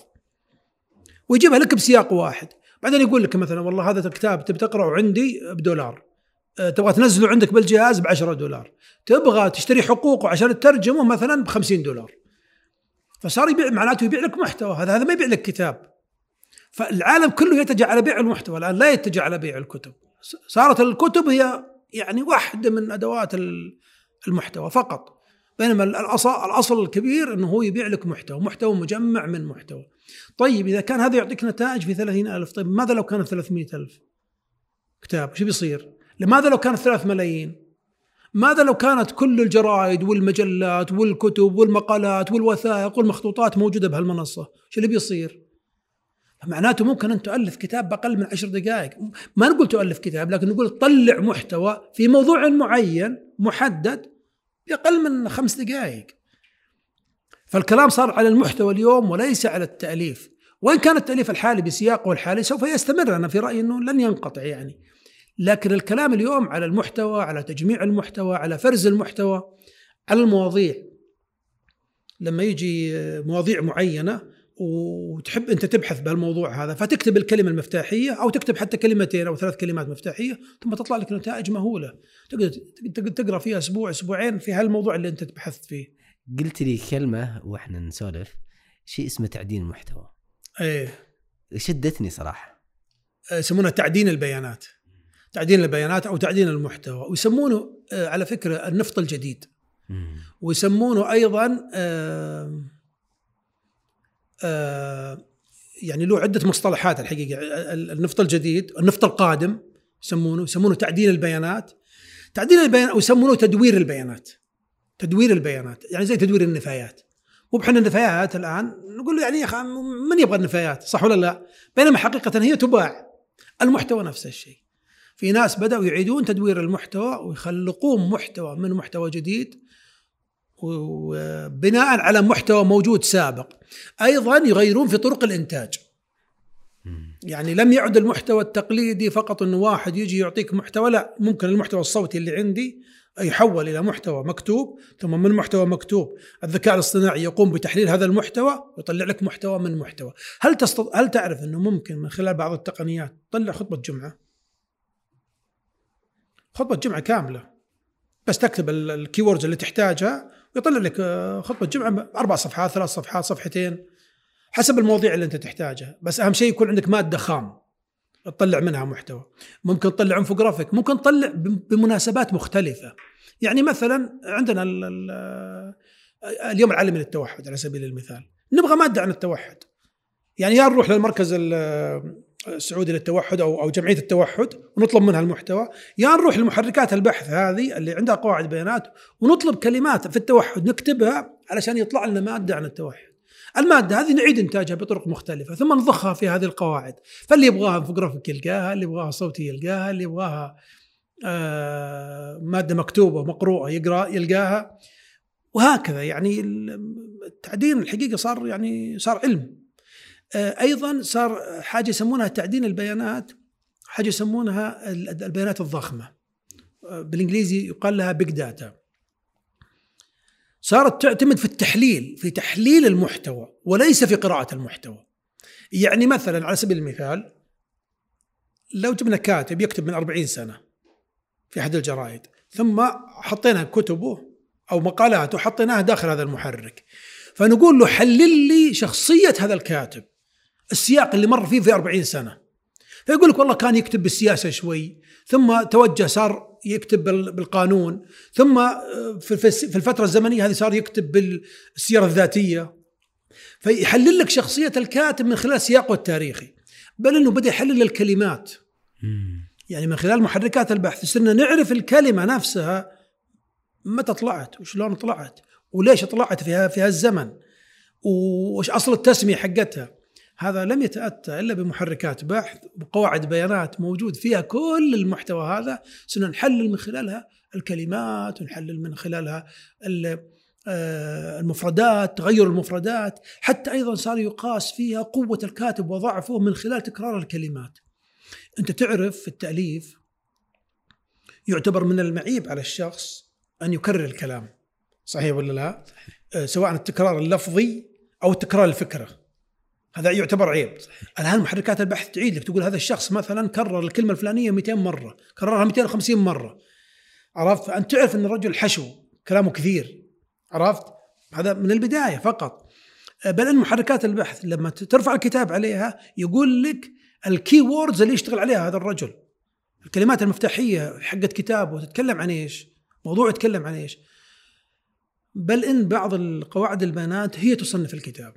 ويجيبها لك بسياق واحد. بعدين يقول لك مثلا والله هذا الكتاب تبي تقرأه عندي بدولار. آه، تبغى تنزله عندك بالجهاز ب 10 دولار. تبغى تشتري حقوقه عشان تترجمه مثلا ب 50 دولار. فصار يبيع معناته يبيع لك محتوى. هذا هذا ما يبيع لك كتاب. فالعالم كله يتجه على بيع المحتوى. الآن لا يتجه على بيع الكتب. صارت الكتب هي يعني واحدة من أدوات المحتوى فقط. بينما الأصل الكبير إنه هو يبيع لك محتوى. محتوى مجمع من محتوى. طيب إذا كان هذا يعطيك نتائج في ثلاثين ألف طيب ماذا لو ثلاثمائة ألف كتاب؟ شو بيصير؟ لماذا لو كانت ثلاث ملايين؟ ماذا لو كانت كل الجرائد والمجلات والكتب والمقالات والوثائق والمخطوطات موجودة بهالمنصة؟ شو اللي بيصير؟ معناته ممكن أن تؤلف كتاب بأقل من عشر دقائق. ما نقول تؤلف كتاب لكن نقول طلع محتوى في موضوع معين محدد بأقل من خمس دقائق. فالكلام صار على المحتوى اليوم وليس على التأليف. وإن كان التأليف الحالي بسياقه الحالي سوف يستمر. أنا في رأيي إنه لن ينقطع يعني. لكن الكلام اليوم على المحتوى على تجميع المحتوى على فرز المحتوى على المواضيع. لما يجي مواضيع معينة وتحب أنت تبحث بهالموضوع هذا فتكتب الكلمة المفتاحية أو تكتب حتى كلمتين أو ثلاث كلمات مفتاحية ثم تطلع لك نتائج مهولة. تقدر تقرأ فيها أسبوع أسبوعين في هالموضوع اللي أنت بحثت فيه. قلت لي كلمة وإحنا نسولف شيء اسمه تعدين المحتوى. إيه. شدتني صراحة. يسمونه تعدين البيانات. تعدين البيانات أو تعدين المحتوى ويسمونه آه، على فكرة النفط الجديد. ويسمونه أيضا يعني له عدة مصطلحات الحقيقة. النفط الجديد النفط القادم يسمونه يسمونه تعديل البيانات. تعديل البيانات ويسمونه تدوير البيانات. تدوير البيانات يعني زي تدوير النفايات. مو بحنا النفايات الآن نقول له يعني يا أخي من يبغى النفايات؟ صح ولا لا؟ بينما حقيقة هي تباع المحتوى نفس الشيء. في ناس بدأوا يعيدون تدوير المحتوى ويخلقون محتوى من محتوى جديد وبناء على محتوى موجود سابق. أيضا يغيرون في طرق الإنتاج. يعني لم يعد المحتوى التقليدي فقط إنه واحد يجي يعطيك محتوى لا ممكن المحتوى الصوتي اللي عندي يحول إلى محتوى مكتوب ثم من محتوى مكتوب الذكاء الاصطناعي يقوم بتحليل هذا المحتوى ويطلع لك محتوى من محتوى. هل تستط... هل تعرف إنه ممكن من خلال بعض التقنيات تطلع خطبة جمعة؟ خطبة جمعة كاملة. بس تكتب الكيوردز اللي تحتاجها ويطلع لك آه، خطبة جمعة أربع صفحات ثلاث صفحات صفحتين حسب المواضيع اللي انت تحتاجها. بس أهم شيء يكون عندك مادة خام. تطلع منها محتوى. ممكن تطلع انفوجرافيك ممكن تطلع بمناسبات مختلفة. يعني مثلا عندنا اليوم العالمي للتوحد على سبيل المثال. نبغى مادة عن التوحد. يعني يا نروح للمركز السعودي للتوحد أو أو جمعية التوحد ونطلب منها المحتوى. يا نروح لمحركات البحث هذه اللي عندها قواعد بيانات ونطلب كلمات في التوحد نكتبها علشان يطلع لنا مادة عن التوحد. المادة هذه نعيد إنتاجها بطرق مختلفة ثم نضخها في هذه القواعد. فاللي يبغاها انفوجرافيك يلقاها اللي يبغاها صوتي يلقاها اللي يبغاها آه مادة مكتوبة مقروءة يقرأ يلقاها. وهكذا يعني التعدين الحقيقة صار يعني صار علم. أيضا صار حاجة يسمونها تعدين البيانات حاجة يسمونها البيانات الضخمة. آه، بالإنجليزي يقال لها big data صارت تعتمد في التحليل في تحليل المحتوى وليس في قراءة المحتوى. يعني مثلا على سبيل المثال لو جبنا كاتب يكتب من 40 سنة في أحد الجرائد ثم حطينا كتبه أو مقالاته حطيناها داخل هذا المحرك. فنقول له حلل لي شخصية هذا الكاتب. السياق اللي مر فيه في 40 سنة. فيقول لك والله كان يكتب بالسياسة شوي ثم توجه صار يكتب بالقانون ثم آه، في الفترة الزمنية هذه صار يكتب بالسيرة الذاتية. فيحلل لك شخصية الكاتب من خلال سياقه التاريخي بل إنه بدأ يحلل الكلمات. يعني من خلال محركات البحث صرنا نعرف الكلمة نفسها متى طلعت وشلون طلعت وليش طلعت في في هالزمن وش أصل التسمية حقتها. هذا لم يتأتى إلا بمحركات بحث وقواعد بيانات موجود فيها كل المحتوى هذا سنحلل من خلالها الكلمات ونحلل من خلالها آه، المفردات تغير المفردات حتى أيضا صار يقاس فيها قوة الكاتب وضعفه من خلال تكرار الكلمات. أنت تعرف في التأليف يعتبر من المعيب على الشخص أن يكرر الكلام صحيح ولا لا؟ آه، سواء التكرار اللفظي أو تكرار الفكرة. هذا يعتبر عيب. الآن محركات البحث تعيد لك تقول هذا الشخص مثلا كرر الكلمة الفلانية 200 مرة كررها 250 مرة. عرفت؟ فانت تعرف إن الرجل حشو كلامه كثير. عرفت؟ هذا من البداية فقط. بل إن محركات البحث لما ترفع الكتاب عليها يقول لك ال keywords اللي يشتغل عليها هذا الرجل. الكلمات المفتاحية حقت كتابه تتكلم عن إيش؟ موضوع يتكلم عن إيش؟ بل إن بعض القواعد البيانات هي تصنف الكتاب.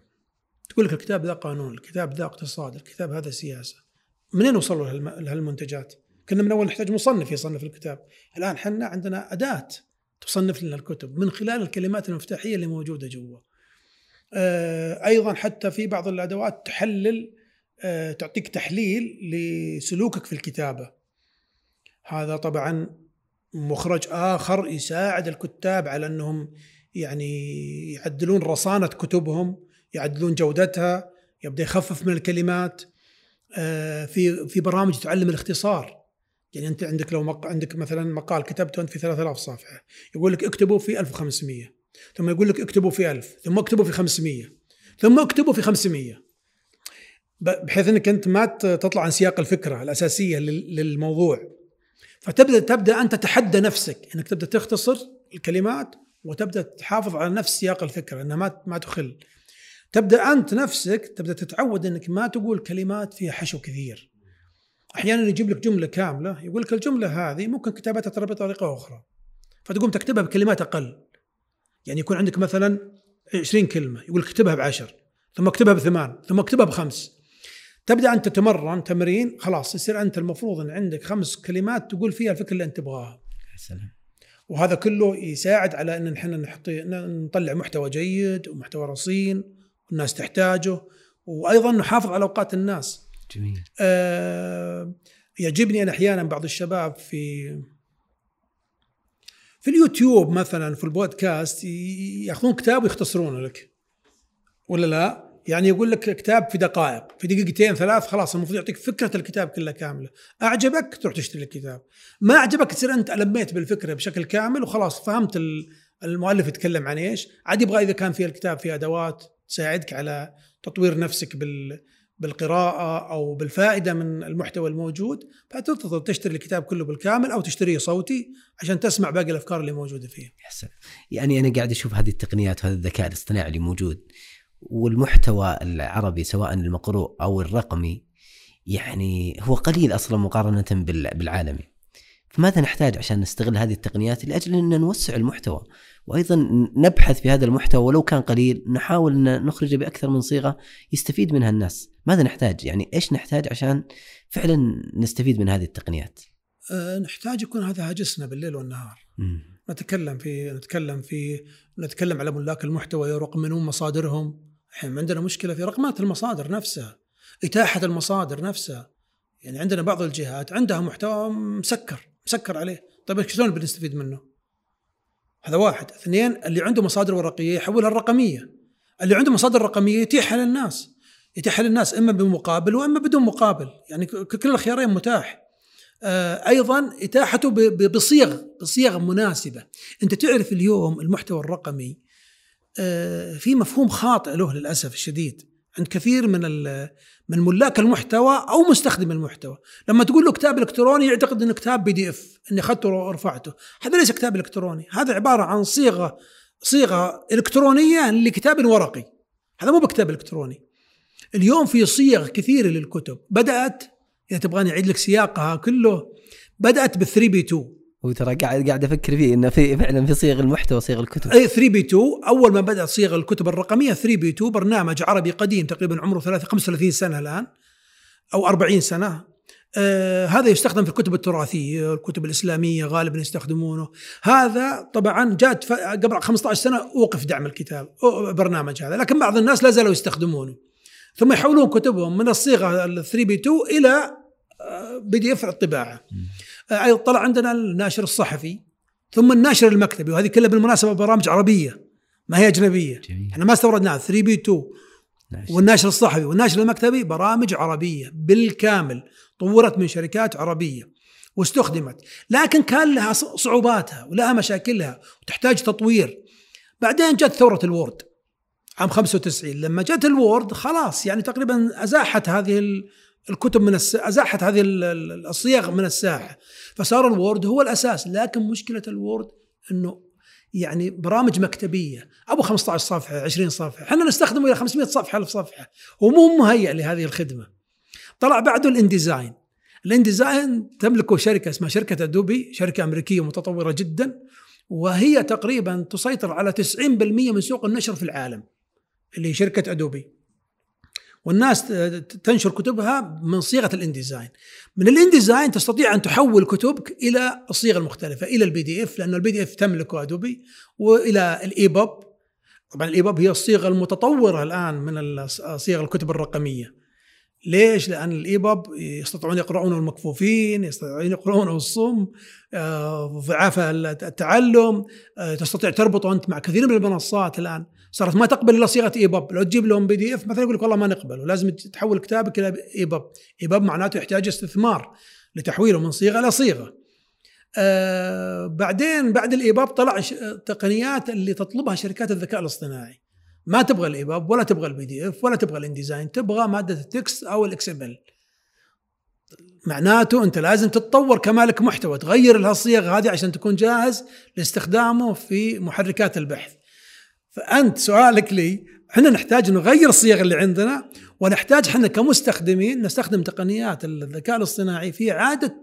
تقول لك الكتاب ذا قانون، الكتاب ذا اقتصاد، الكتاب هذا سياسة. منين وصلوا لهالمنتجات؟ كنا من أول نحتاج مصنف يصنف الكتاب، الآن حنا عندنا أداة تصنف لنا الكتب من خلال الكلمات المفتاحية اللي موجودة جوا. آه، أيضا حتى في بعض الأدوات تحلل آه، تعطيك تحليل لسلوكك في الكتابة. هذا طبعا مخرج آخر يساعد الكتاب على أنهم يعني يعدلون رصانة كتبهم يعدلون جودتها يبدأ يخفف من الكلمات. آه، في في برامج تعلم الاختصار. يعني أنت عندك لو مق... عندك مثلا مقال كتبته أنت في 3000 صفحة يقول لك اكتبه في 1500 ثم يقول لك اكتبه في 1000 ثم اكتبه في 500 ثم اكتبه في 500 بحيث أنك أنت ما تطلع عن سياق الفكرة الأساسية للموضوع. فتبدأ تبدأ أنت تتحدى نفسك إنك تبدأ تختصر الكلمات وتبدأ تحافظ على نفس سياق الفكرة إنها ما ما تخل. تبدأ أنت نفسك تبدأ تتعود إنك ما تقول كلمات فيها حشو كثير أحيانا يجيب لك جملة كاملة يقول لك الجملة هذه ممكن كتابتها ترى بطريقة أخرى فتقوم تكتبها بكلمات أقل يعني يكون عندك مثلا 20 كلمة يقول لك اكتبها بعشر ثم اكتبها بثمان ثم اكتبها بخمس تبدأ أنت تتمرن تمرين خلاص يصير أنت المفروض إن عندك خمس كلمات تقول فيها الفكرة اللي أنت تبغاها. سلام. وهذا كله يساعد على إن إحنا نحط نطلع محتوى جيد ومحتوى رصين والناس تحتاجه وأيضا نحافظ على أوقات الناس. جميل. آه يعجبني أنا أحيانا بعض الشباب في في اليوتيوب مثلا في البودكاست يأخذون كتاب ويختصرونه لك. ولا لا؟ يعني يقول لك كتاب في دقائق في دقيقتين ثلاث خلاص المفروض يعطيك فكرة الكتاب كلها كاملة. أعجبك؟ تروح تشتري الكتاب ما أعجبك؟ تصير أنت لميت بالفكرة بشكل كامل وخلاص فهمت المؤلف يتكلم عن إيش. عاد يبغى إذا كان في الكتاب في أدوات. تساعدك على تطوير نفسك بال بالقراءة أو بالفائدة من المحتوى الموجود فتضطر تشتري الكتاب كله بالكامل أو تشتريه صوتي عشان تسمع باقي الأفكار اللي موجودة فيه. يحسن. يعني أنا قاعد أشوف هذه التقنيات وهذا الذكاء الاصطناعي اللي موجود والمحتوى العربي سواء المقروء أو الرقمي يعني هو قليل أصلا مقارنة بالعالمي. فماذا نحتاج عشان نستغل هذه التقنيات لأجل أن نوسع المحتوى وأيضا نبحث في هذا المحتوى ولو كان قليل نحاول ان نخرجه بأكثر من صيغة يستفيد منها الناس. ماذا نحتاج؟ يعني إيش نحتاج عشان فعلا نستفيد من هذه التقنيات؟ أه نحتاج يكون هذا هاجسنا بالليل والنهار. م. نتكلم في نتكلم في نتكلم على ملاك المحتوى يرقمنون مصادرهم الحين عندنا مشكلة في رقمات المصادر نفسها إتاحة المصادر نفسها يعني عندنا بعض الجهات عندها محتوى مسكر مسكر عليه طيب شلون بنستفيد منه هذا واحد. اثنين اللي عنده مصادر ورقية يحولها الرقمية. اللي عنده مصادر رقمية يتيحها للناس. يتيحها للناس إما بمقابل وإما بدون مقابل. يعني كل الخيارين متاح. آه، أيضا إتاحته بصيغ بصيغ مناسبة. أنت تعرف اليوم المحتوى الرقمي آه، في مفهوم خاطئ له للأسف الشديد. عند كثير من من ملاك المحتوى أو مستخدم المحتوى، لما تقول له كتاب إلكتروني يعتقد إنه كتاب بي دي اف، إني أخذته ورفعته، هذا ليس كتاب إلكتروني، هذا عبارة عن صيغة صيغة إلكترونية لكتاب ورقي. هذا مو بكتاب إلكتروني. اليوم في صيغ كثيرة للكتب، بدأت اذا تبغاني أعيد لك سياقها كله بدأت بال 3 B 2 وترى قاعد قاعد أفكر فيه إنه في فعلا في صيغ المحتوى صيغ الكتب. اي 3 B 2 أول ما بدات صيغ الكتب الرقمية 3 B 2 برنامج عربي قديم تقريبا عمره 35 سنة الآن أو 40 سنة. آه هذا يستخدم في الكتب التراثية الكتب الإسلامية غالبا يستخدمونه. هذا طبعا جاءت قبل 15 سنة اوقف دعم الكتاب برنامج هذا. لكن بعض الناس لا زالوا يستخدمونه. ثم يحولون كتبهم من الصيغة ال 3 B 2 إلى PDF الطباعه أيضا طلع عندنا الناشر الصحفي ثم الناشر المكتبي وهذه كلها بالمناسبة برامج عربية ما هي أجنبية. جميل. إحنا ما استوردناها 3 B 2 nice. والناشر الصحفي والناشر المكتبي برامج عربية بالكامل طورت من شركات عربية واستخدمت. لكن كان لها صعوباتها ولها مشاكلها وتحتاج تطوير. بعدين جت ثورة ال Word عام 95 لما جت ال Word خلاص يعني تقريبا أزاحت هذه ال- الكتب من الس... أزاحت هذه ال- ال- الصيغ من الساحة. فصار ال Word هو الأساس لكن مشكلة ال Word إنه يعني برامج مكتبية. أبو 15 صفحة 20 صفحة. إحنا نستخدمه إلى 500 صفحة 1000 صفحة. ومو مهيئ لهذه الخدمة. طلع بعده ال InDesign. ال InDesign تملكه شركة اسمها شركة Adobe شركة أمريكية متطورة جدا وهي تقريبا تسيطر على 90% من سوق النشر في العالم اللي هي شركة Adobe. والناس تنشر كتبها من صيغة ال InDesign من ال InDesign تستطيع أن تحول كتبك إلى الصيغ المختلفة إلى ال PDF لأنه ال PDF تملكه Adobe وإلى ال EPUB طبعا ال EPUB هي الصيغة المتطورة الآن من صيغ الكتب الرقمية. ليش؟ لأن ال EPUB يستطيعون يقرؤونه المكفوفين، يستطيعون يقرؤونه الصم، آه، ضعاف التعلم، آه، تستطيع تربطه أنت مع كثير من المنصات الآن، صارت ما تقبل إلا صيغة EPUB، لو تجيب لهم PDF مثلا يقول لك والله ما نقبل ولازم تحول كتابك إلى EPUB، EPUB معناته يحتاج استثمار لتحويله من صيغة إلى صيغة. آه بعدين بعد ال EPUB طلع تقنيات اللي تطلبها شركات الذكاء الاصطناعي. ما تبغى ال EPUB ولا تبغى ال PDF ولا تبغى ال InDesign تبغى مادة ال text أو ال XM معناته أنت لازم تتطور كمالك محتوى تغير الصيغ هذه عشان تكون جاهز لاستخدامه في محركات البحث. فأنت سؤالك لي إحنا نحتاج نغير الصيغ اللي عندنا ونحتاج إحنا كمستخدمين نستخدم تقنيات الذكاء الاصطناعي في إعادة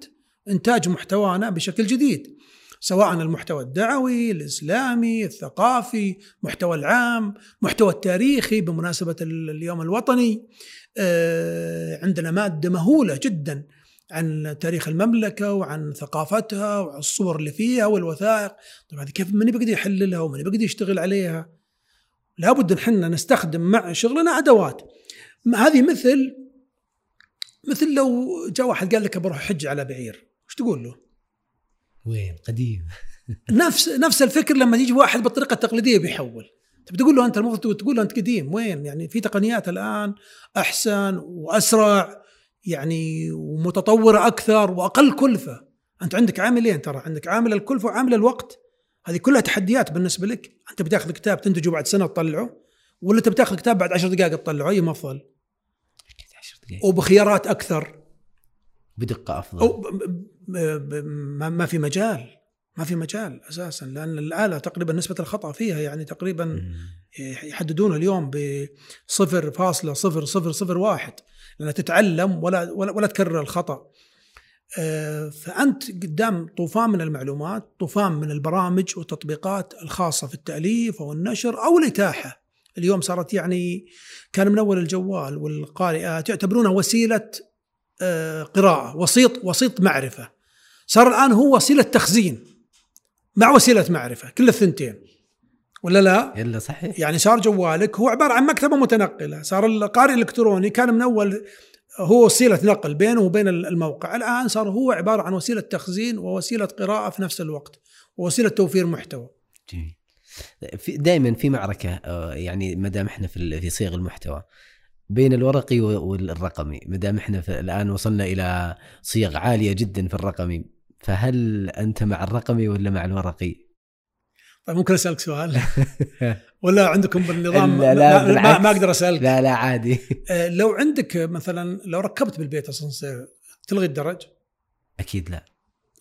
إنتاج محتوانا بشكل جديد سواء المحتوى الدعوي الإسلامي الثقافي محتوى العام محتوى التاريخي بمناسبة ال- اليوم الوطني. آه، عندنا مادة مهولة جدا عن تاريخ المملكة وعن ثقافتها وعن الصور اللي فيها والوثائق. هذه كيف من بيقدر يحللها ومن بيقدر يشتغل عليها؟ لابد ان إحنا نستخدم مع شغلنا ادوات. هذه مثل مثل لو جاء واحد قال لك بروح حج على بعير وش تقول له؟ وين؟ قديم. نفس نفس الفكر لما يجي واحد بالطريقة التقليدية بيحول. طب تقول له أنت المفروض تقول له أنت قديم وين؟ يعني في تقنيات الآن أحسن وأسرع يعني ومتطورة أكثر وأقل كلفة. أنت عندك عاملين ترى عندك عامل الكلفة وعامل الوقت. هذه كلها تحديات بالنسبة لك. أنت بتاخذ كتاب تنتجه بعد سنة تطلعه ولا أنت بتاخذ كتاب بعد عشر دقائق تطلعه؟ أي افضل أكيد 10 دقائق وبخيارات أكثر. بدقة أفضل. أو ب- ب- ب- ما ما في مجال. ما في مجال أساسا لأن الآلة تقريبا نسبة الخطأ فيها يعني تقريبا مم. يحددونها اليوم ب 0.0001 لأنها تتعلم ولا ولا, ولا تكرر الخطأ. فأنت قدام طوفان من المعلومات، طوفان من البرامج والتطبيقات الخاصة في التأليف أو النشر أو الإتاحة. اليوم صارت يعني كان من أول الجوال والقارئات يعتبرونها وسيلة آه، قراءة، وسيط وسيط معرفة. صار الآن هو وسيلة تخزين مع وسيلة معرفة، كل الثنتين. ولا لا؟ يلا صحيح يعني صار جوالك هو عبارة عن مكتبة متنقلة، صار القارئ الإلكتروني كان من أول هو وسيلة نقل بينه وبين الموقع، الآن صار هو عبارة عن وسيلة تخزين ووسيلة قراءة في نفس الوقت، ووسيلة توفير محتوى. جميل دائما في معركة آه، يعني ما دام إحنا في صيغ المحتوى بين الورقي والرقمي ما دام إحنا الآن وصلنا إلى صيغ عالية جدا في الرقمي فهل أنت مع الرقمي ولا مع الورقي؟ طيب ممكن أسألك سؤال؟ ولا عندكم بالنظام لا، لا، ما, ما, أقدر أسألك. لا لا عادي. آه، لو عندك مثلا لو ركبت بالبيت اسانسير تلغي الدرج؟ أكيد لا.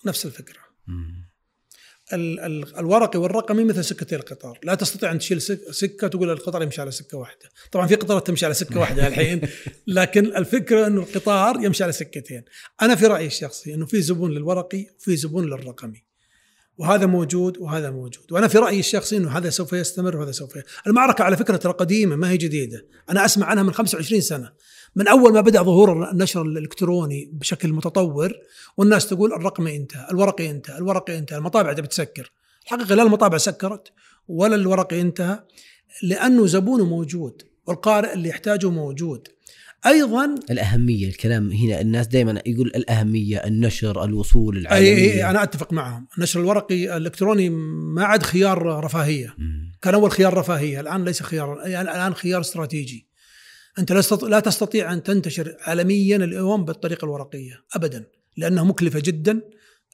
نفس الفكرة. مم. ال- ال- الورقي والرقمي مثل سكتي القطار. لا تستطيع أن تشيل سك- سكة تقول القطار يمشي على سكة واحدة. طبعا في قطارات تمشي على سكة واحدة الحين لكن الفكرة انه القطار يمشي على سكتين. أنا في رأيي الشخصي إنه في زبون للورقي وفي زبون للرقمي. وهذا موجود وهذا موجود. وأنا في رأيي الشخصي إنه هذا سوف يستمر وهذا سوف ي... المعركة على فكرة ترى قديمة ما هي جديدة. أنا أسمع عنها من 25 سنة. من أول ما بدأ ظهور النشر الإلكتروني بشكل متطور والناس تقول الرقمي انتهى الورقي انتهى الورقي انتهى المطابع تبي تسكر. الحقيقة لا المطابع سكرت ولا الورقي انتهى لأنه زبونه موجود والقارئ اللي يحتاجه موجود. أيضا الأهمية الكلام هنا الناس دائما يقول الأهمية النشر الوصول أي العالميه أي أنا أتفق معهم. النشر الورقي الإلكتروني ما عاد خيار رفاهية. مم. كان أول خيار رفاهية الآن ليس خيار يعني الآن خيار استراتيجي. أنت لا تستطيع- أن تنتشر عالميا اليوم بالطريقة الورقية ابدا لأنها مكلفة جدا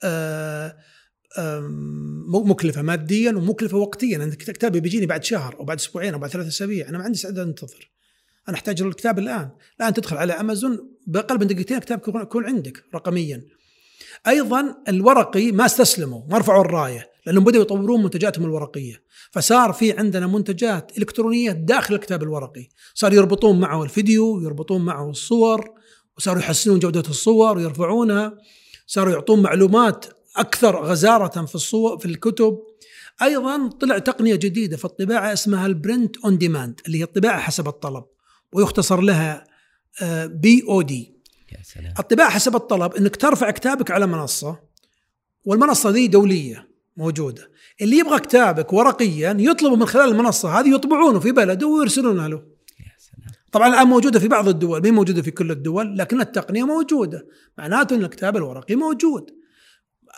آه، مكلفة ماديا ومكلفة وقتيا. أنت كتابي بيجيني بعد شهر أو بعد أسبوعين أو بعد ثلاثة أسابيع أنا ما عندي استعداد أنتظر. أنا أحتاج الكتاب الآن. الآن تدخل على أمازون بأقل من دقيقتين الكتاب يكون- عندك رقميا. أيضا الورقي ما استسلموا ما رفعوا الراية لأنهم بدأوا يطورون منتجاتهم الورقية. فصار في عندنا منتجات إلكترونية داخل الكتاب الورقي. صار يربطون معه الفيديو يربطون معه الصور وصاروا يحسنون جودة الصور ويرفعونها. صاروا يعطون معلومات أكثر غزارة في الصور في الكتب. أيضا طلع تقنية جديدة في الطباعة اسمها ال print on demand اللي هي الطباعة حسب الطلب. ويختصر لها POD يا سلام. الطباعة حسب الطلب إنك ترفع كتابك على منصة والمنصة ذي دولية موجودة. اللي يبغى كتابك ورقيا يطلبه من خلال المنصة هذه يطبعونه في بلده ويرسلونه له. يا سلام. طبعا الآن موجودة في بعض الدول مهي موجودة في كل الدول لكن التقنية موجودة. معناته أن الكتاب الورقي موجود.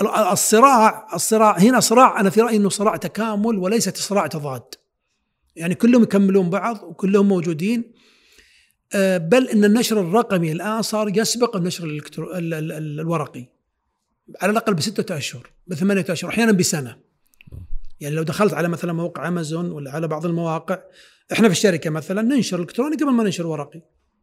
ال- الصراع الصراع هنا صراع أنا في رأيي أنه صراع تكامل وليس صراع تضاد. يعني كلهم يكملون بعض وكلهم موجودين. بل إن النشر الرقمي الآن صار يسبق النشر الإلكترو... ال... ال... ال... الورقي على الأقل بستة أشهر بثمانية أشهر أحيانا بسنة يعني لو دخلت على مثلا موقع أمازون ولا على بعض المواقع إحنا في الشركة مثلا ننشر إلكتروني قبل ما ننشر ورقي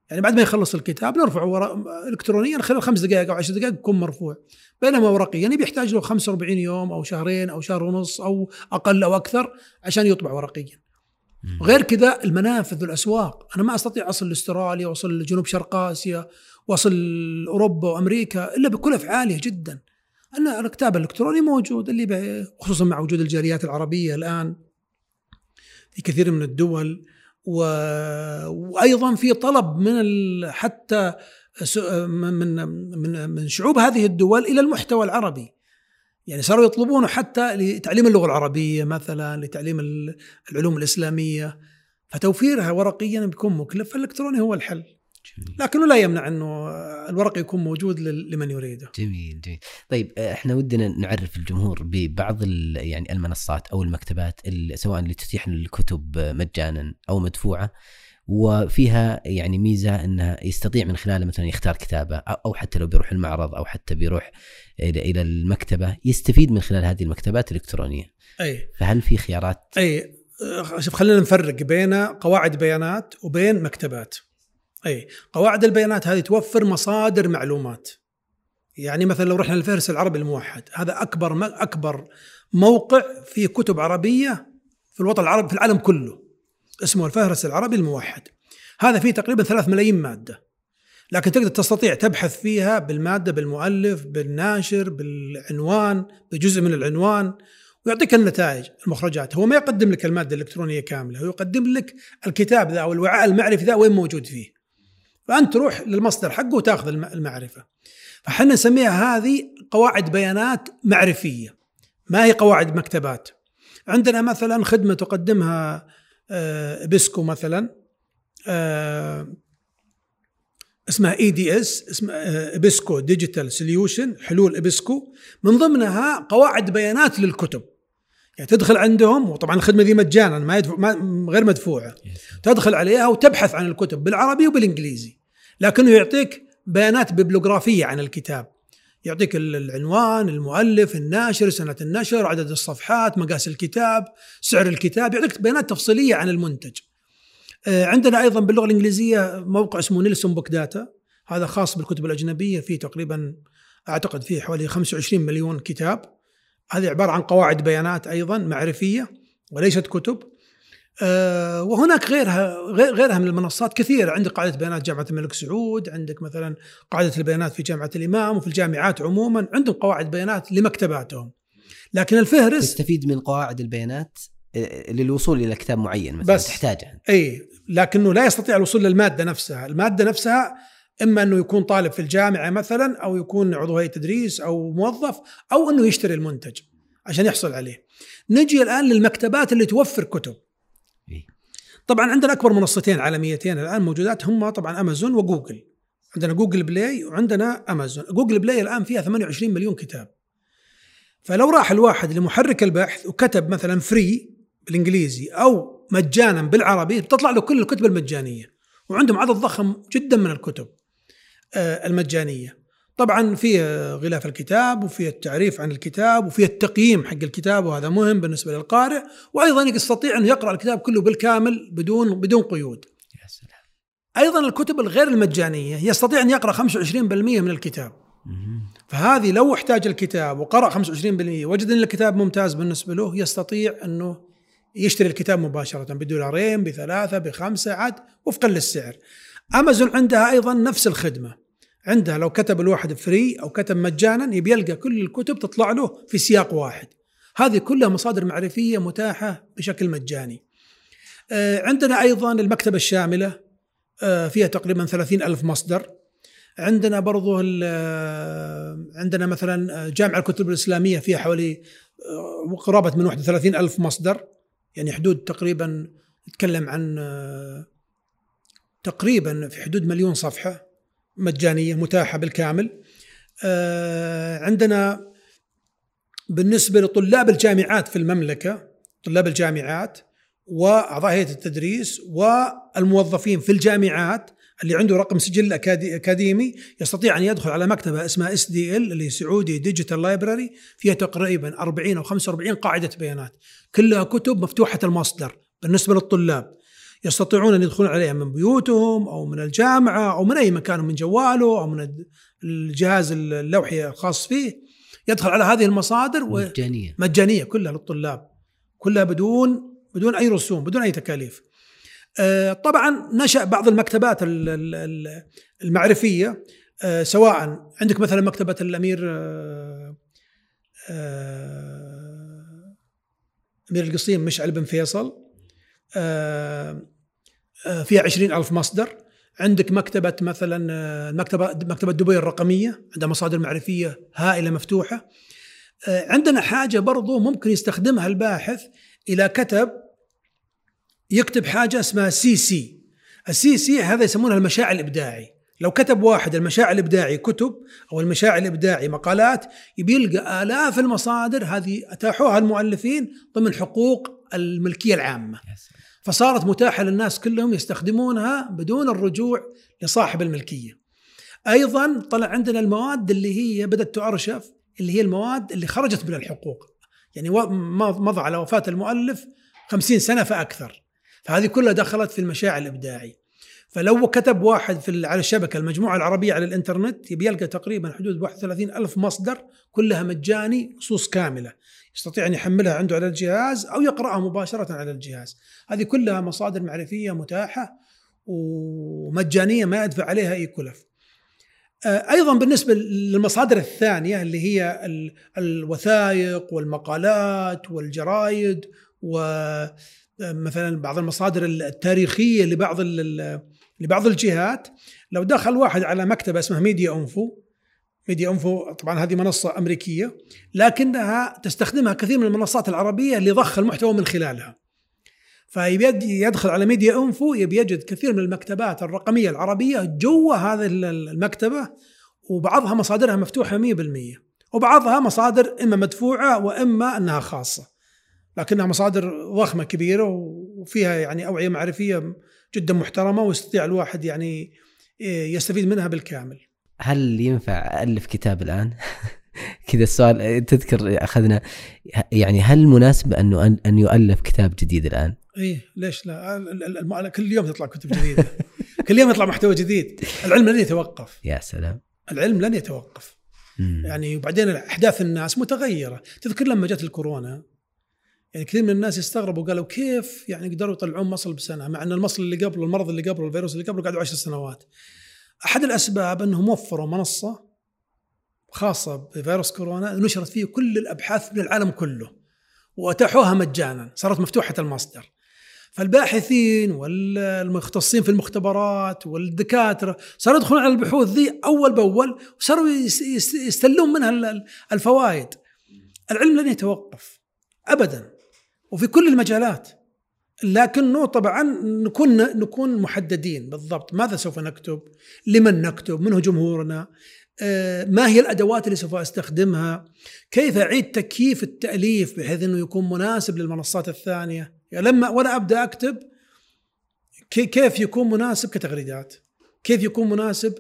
يعني بعد ما يخلص الكتاب نرفعه. الكترونيا خلال خمس دقائق أو عشر دقائق يكون مرفوع بينما ورقيا يعني بيحتاج له 45 يوم أو شهرين أو شهر ونص أو أقل أو أكثر عشان يطبع ورقيا. غير كذا المنافذ والأسواق. أنا ما أستطيع أصل لاستراليا وأصل لجنوب شرق آسيا وأصل لاوروبا وأمريكا إلا بكلف عاليه جدا. أنا الكتاب الإلكتروني موجود اللي خصوصا مع وجود الجاليات العربية الآن في كثير من الدول. و... وأيضا في طلب من ال... حتى من من من شعوب هذه الدول إلى المحتوى العربي. يعني صاروا يطلبونه حتى لتعليم اللغة العربية مثلا لتعليم ال- العلوم الإسلامية. فتوفيرها ورقيا بيكون مكلف فالإلكتروني هو الحل. جميل. لكنه لا يمنع إنه الورق يكون موجود لمن يريده. جميل جميل. طيب آه، إحنا ودنا نعرف الجمهور ببعض يعني المنصات أو المكتبات ال- سواء اللي تتيح الكتب مجانا أو مدفوعة. وفيها يعني ميزة إنها يستطيع من خلالها مثلا يختار كتابة أو- أو حتى لو بيروح المعرض أو حتى بيروح إلى إلى المكتبة يستفيد من خلال هذه المكتبات الإلكترونية. أي. فهل في خيارات؟ أي. شوف خلينا نفرق بين قواعد بيانات وبين مكتبات. أي. قواعد البيانات هذه توفر مصادر معلومات. يعني مثلا لو رحنا للفهرس العربي الموحد هذا أكبر أكبر موقع فيه كتب عربية في الوطن العربي في العالم كله. اسمه الفهرس العربي الموحد. هذا فيه تقريبا ثلاث ملايين مادة. لكن تقدر تستطيع تبحث فيها بالمادة بالمؤلف بالناشر بالعنوان بجزء من العنوان ويعطيك النتائج المخرجات. هو ما يقدم لك المادة الإلكترونية كاملة هو يقدم لك الكتاب ذا أو الوعاء المعرفي ذا وين موجود فيه. فأنت تروح للمصدر حقه وتأخذ الم- المعرفة. فحنا نسميها هذه قواعد بيانات معرفية. ما هي قواعد مكتبات. عندنا مثلا خدمة تقدمها ابسكو مثلا آه، اسمها EDS اسمها ابسكو digital solution حلول ابسكو من ضمنها قواعد بيانات للكتب. يعني تدخل عندهم وطبعا الخدمة دي مجانا ما, يدفع ما غير مدفوعة. تدخل عليها وتبحث عن الكتب بالعربي وبالإنجليزي. لكنه يعطيك بيانات ببلوغرافيه عن الكتاب. يعطيك ال- العنوان المؤلف الناشر سنة النشر عدد الصفحات مقاس الكتاب سعر الكتاب يعطيك بيانات تفصيلية عن المنتج. آه، عندنا أيضا باللغة الإنجليزية موقع اسمه نيلسون book data. هذا خاص بالكتب الأجنبية فيه تقريبا أعتقد فيه حوالي 25 مليون كتاب. هذه عبارة عن قواعد بيانات أيضا معرفية وليست كتب. وهناك غيرها غير- غيرها من المنصات كثيرة عندك قاعدة بيانات جامعة الملك سعود عندك مثلا قاعدة البيانات في جامعة الإمام وفي الجامعات عموما عندهم قواعد بيانات لمكتباتهم لكن الفهرس تستفيد من قواعد البيانات آه، للوصول إلى كتاب معين مثلا بس. تحتاجها إي لكنه لا يستطيع الوصول للمادة نفسها، المادة نفسها إما أنه يكون طالب في الجامعة مثلا أو يكون عضو هيئة تدريس أو موظف أو أنه يشتري المنتج عشان يحصل عليه. نجي الآن للمكتبات اللي توفر كتب. طبعا عندنا أكبر منصتين عالميتين الآن موجودات هم طبعا امازون وجوجل عندنا جوجل بلاي وعندنا امازون جوجل بلاي الآن فيها 28 مليون كتاب. فلو راح الواحد لمحرك البحث وكتب مثلا free بالإنجليزي أو مجانا بالعربي بتطلع له كل الكتب المجانية. وعندهم عدد ضخم جدا من الكتب آه، المجانية. طبعا في غلاف الكتاب وفي التعريف عن الكتاب وفي التقييم حق الكتاب وهذا مهم بالنسبة للقارئ وأيضا يستطيع انه يقرأ الكتاب كله بالكامل بدون بدون قيود. يا سلام. أيضا الكتب الغير المجانية يستطيع أن يقرأ 25% من الكتاب. فهذه لو احتاج الكتاب وقرأ 25% وجد أن الكتاب ممتاز بالنسبة له يستطيع أنه يشتري الكتاب مباشرة بدولارين بثلاثة بخمسة عاد وفقا للسعر. أمازون عندها أيضا نفس الخدمة. عندها لو كتب الواحد فري أو كتب مجانا يبي يلقى كل الكتب تطلع له في سياق واحد. هذه كلها مصادر معرفية متاحة بشكل مجاني. آه، عندنا أيضا المكتبة الشاملة آه، فيها تقريبا ثلاثين ألف مصدر. عندنا برضو آه، عندنا مثلا جامع الكتب الإسلامية فيها حوالي قرابة من 31 ألف مصدر. يعني حدود تقريبا نتكلم عن تقريبا في حدود مليون صفحة. مجانية متاحة بالكامل. آه، عندنا بالنسبة لطلاب الجامعات في المملكة طلاب الجامعات وأعضاء هيئة التدريس والموظفين في الجامعات اللي عنده رقم سجل أكاديمي يستطيع أن يدخل على مكتبة اسمها SDL اللي Saudi Digital Library فيها تقريبا 40 أو 45 قاعدة بيانات. كلها كتب مفتوحة المصدر بالنسبة للطلاب. يستطيعون أن يدخلون عليها من بيوتهم أو من الجامعة أو من أي مكان من جواله أو من الجهاز اللوحي الخاص فيه. يدخل على هذه المصادر مجانية. مجانية كلها للطلاب. كلها بدون بدون أي رسوم بدون أي تكاليف. آه، طبعا نشأ بعض المكتبات المعرفية آه، سواء عندك مثلا مكتبة الأمير آه، أمير القصيم مشعل بن فيصل. فيها عشرين ألف مصدر. عندك مكتبة مثلا آه، مكتبة مكتبة دبي الرقمية عندها مصادر معرفية هائلة مفتوحة. آه، عندنا حاجة برضو ممكن يستخدمها الباحث إذا كتب يكتب حاجة اسمها CC السي سي هذا يسمونها المشاع الإبداعي. لو كتب واحد المشاع الإبداعي كتب أو المشاع الإبداعي مقالات يلقى آلاف المصادر هذه أتاحوها المؤلفين ضمن حقوق الملكية العامة. فصارت متاحة للناس كلهم يستخدمونها بدون الرجوع لصاحب الملكية. أيضا طلع عندنا المواد اللي هي بدأت تؤرشف اللي هي المواد اللي خرجت من الحقوق. يعني مضى على وفاة المؤلف خمسين سنة فأكثر. فهذه كلها دخلت في المشاع الإبداعي. فلو كتب واحد في على الشبكة المجموعة العربية على الإنترنت يبي يلقى تقريبا حدود 31 ألف مصدر كلها مجاني نصوص كاملة يستطيع أن يحملها عنده على الجهاز أو يقرأها مباشرة على الجهاز. هذه كلها مصادر معرفية متاحة ومجانية ما يدفع عليها أي كلف. آه، أيضا بالنسبة للمصادر الثانية اللي هي الوثائق والمقالات والجرايد ومثلا بعض المصادر التاريخية لبعض لبعض الجهات لو دخل واحد على مكتبة اسمها ميديا انفو ميديا انفو طبعا هذه منصة أمريكية لكنها تستخدمها كثير من المنصات العربية اللي ضخ المحتوى من خلالها فيبي يدخل على ميديا انفو يبي يجد كثير من المكتبات الرقمية العربية جوا هذه المكتبة وبعضها مصادرها مفتوحة 100% وبعضها مصادر إما مدفوعة وإما إنها خاصة لكنها مصادر ضخمة كبيرة وفيها يعني أوعية معرفية جدا محترمة ويستطيع الواحد يعني يستفيد منها بالكامل. هل ينفع الف كتاب الآن؟ كذا السؤال تذكر أخذنا يعني هل مناسب انه أن يؤلف كتاب جديد الآن؟ إيه ليش لا؟ كل يوم تطلع كتب جديدة كل يوم يطلع محتوى جديد العلم لن يتوقف يا سلام العلم لن يتوقف مم. يعني وبعدين أحداث الناس متغيرة تذكر لما جت الكورونا يعني كثير من الناس استغربوا قالوا كيف يعني قدروا يطلعون مصل بسنة مع إن المصل اللي قبله المرض اللي قبله الفيروس اللي قبله قعدوا عشر سنوات أحد الأسباب أنهم وفروا منصة خاصة بفيروس كورونا نشرت فيه كل الأبحاث من العالم كله وأتاحوها مجانا صارت مفتوحة المصدر. فالباحثين والمختصين في المختبرات والدكاترة صاروا يدخلون على البحوث ذي أول بأول وصاروا يستلون منها الفوائد. العلم لن يتوقف ابدا وفي كل المجالات. لكنه طبعا نكون نكون محددين بالضبط ماذا سوف نكتب لمن نكتب من هو جمهورنا آه، ما هي الأدوات اللي سوف أستخدمها كيف أعيد تكييف التأليف بحيث إنه يكون مناسب للمنصات الثانية؟ يعني لما وأنا أبدأ أكتب كيف يكون مناسب كتغريدات؟ كيف يكون مناسب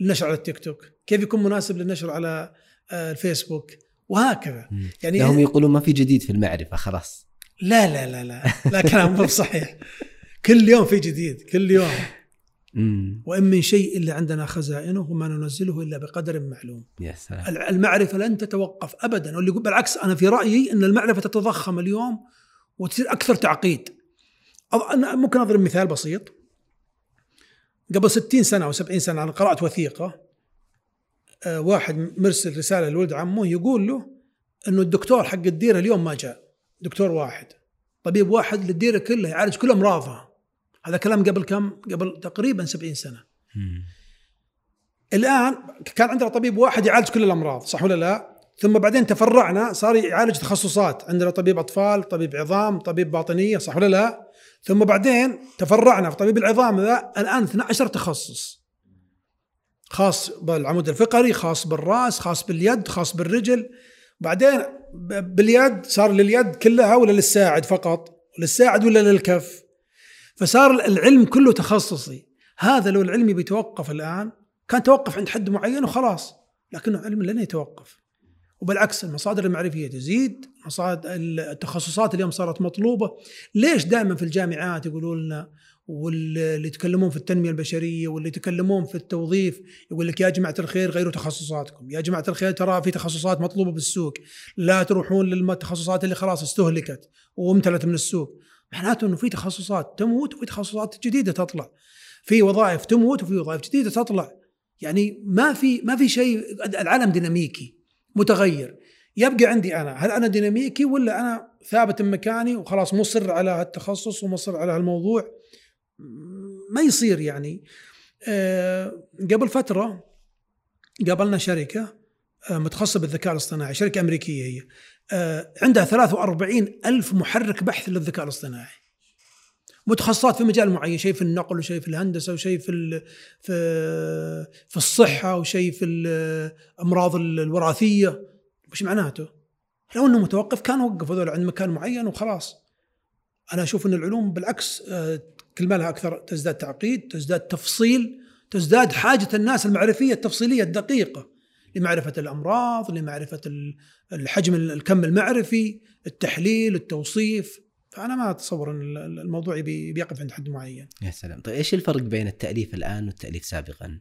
للنشر على التيك توك؟ كيف يكون مناسب للنشر على آه، الفيسبوك؟ وهكذا. يعني هم يقولون ما في جديد في المعرفة خلاص. لا لا لا لا. لا كلام مو صحيح كل يوم في جديد كل يوم. وإن من شيء إلا عندنا خزائنه وما ننزله إلا بقدر معلوم. يا سلام. المعرفة لن تتوقف أبدا. واللي بالعكس أنا في رأيي أن المعرفة تتضخم اليوم وتصير أكثر تعقيد. أنا ممكن أضرب مثال بسيط. قبل 60 سنة أو 70 سنة أنا قرأت وثيقة آه، واحد مرسل رسالة لولد عمه يقول له أنه الدكتور حق الديرة اليوم ما جاء. دكتور واحد طبيب واحد للديرة كلها يعالج كل أمراضها هذا كلام قبل كم؟ قبل تقريبا 70 سنة. مم. الآن كان عندنا طبيب واحد يعالج كل الأمراض صح ولا لا؟ ثم بعدين تفرعنا صار يعالج تخصصات عندنا طبيب أطفال طبيب عظام طبيب باطنية صح ولا لا ثم بعدين تفرعنا في طبيب العظام ذا الآن 12 تخصص خاص بالعمود الفقري خاص بالرأس خاص باليد خاص بالرجل بعدين باليد صار لليد كلها ولا للساعد فقط؟ للساعد ولا للكف؟ فصار العلم كله تخصصي. هذا لو العلم بيتوقف الآن كان توقف عند حد معين وخلاص لكنه علم لن يتوقف. وبالعكس المصادر المعرفية تزيد مصادر التخصصات اليوم صارت مطلوبة. ليش دائما في الجامعات يقولوا لنا واللي يتكلمون في التنمية البشرية واللي يتكلمون في التوظيف يقول لك يا جماعة الخير غيروا تخصصاتكم. يا جماعة الخير ترى في تخصصات مطلوبة بالسوق. لا تروحون للتخصصات اللي خلاص استهلكت وامتلت من السوق. معناته إنه في تخصصات تموت وفي تخصصات جديدة تطلع. في وظائف تموت وفي وظائف جديدة تطلع. يعني ما في ما في شيء العالم ديناميكي متغير. يبقى عندي أنا هل أنا ديناميكي ولا أنا ثابت مكاني وخلاص مصر على هالتخصص ومصر على هالموضوع؟ ما يصير يعني. أه قبل فترة قابلنا شركة أه متخصصة بالذكاء الاصطناعي شركة أمريكية هي. آه، عندها 43 ألف محرك بحث للذكاء الاصطناعي. متخصصات في مجال معين شيء في النقل وشيء في الهندسة وشيء في في في الصحة وشيء في الامراض الوراثية. وش معناته؟ لو إنه متوقف كان وقف هذول عند مكان معين وخلاص. أنا أشوف إن العلوم بالعكس آه، كل ما لها أكثر تزداد تعقيد تزداد تفصيل تزداد حاجة الناس المعرفية التفصيلية الدقيقة لمعرفة الأمراض لمعرفة الحجم الكم المعرفي التحليل التوصيف. فأنا ما أتصور إن الموضوع بيقف عند حد معين. يا سلام. طيب إيش الفرق بين التأليف الآن والتأليف سابقا؟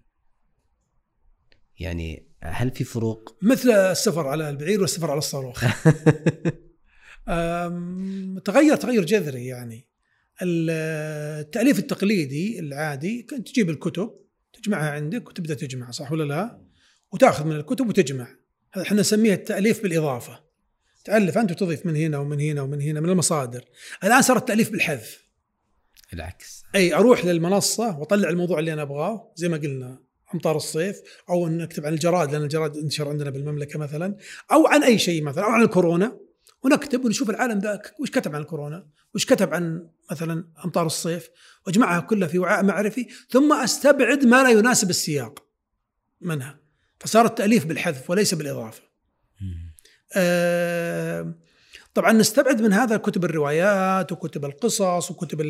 يعني هل في فروق؟ مثل السفر على البعير والسفر على الصاروخ. تغير تغير جذري يعني. التأليف التقليدي العادي كنت تجيب الكتب تجمعها عندك وتبدأ تجمع صح ولا لا؟ وتأخذ من الكتب وتجمع. هذا إحنا نسميه التأليف بالإضافة. تألف أنت وتضيف من هنا ومن هنا ومن هنا من المصادر. الآن صار التأليف بالحذف. العكس. أي أروح للمنصة وأطلع الموضوع اللي أنا أبغاه زي ما قلنا أمطار الصيف أو نكتب عن الجراد لأن الجراد انتشر عندنا بالمملكة مثلا أو عن أي شيء مثلا أو عن الكورونا. ونكتب ونشوف العالم ذاك وش كتب عن الكورونا وش كتب عن مثلا أمطار الصيف؟ وأجمعها كلها في وعاء معرفي ثم أستبعد ما لا يناسب السياق منها. فصار التأليف بالحذف وليس بالإضافة. آه طبعا نستبعد من هذا كتب الروايات وكتب القصص وكتب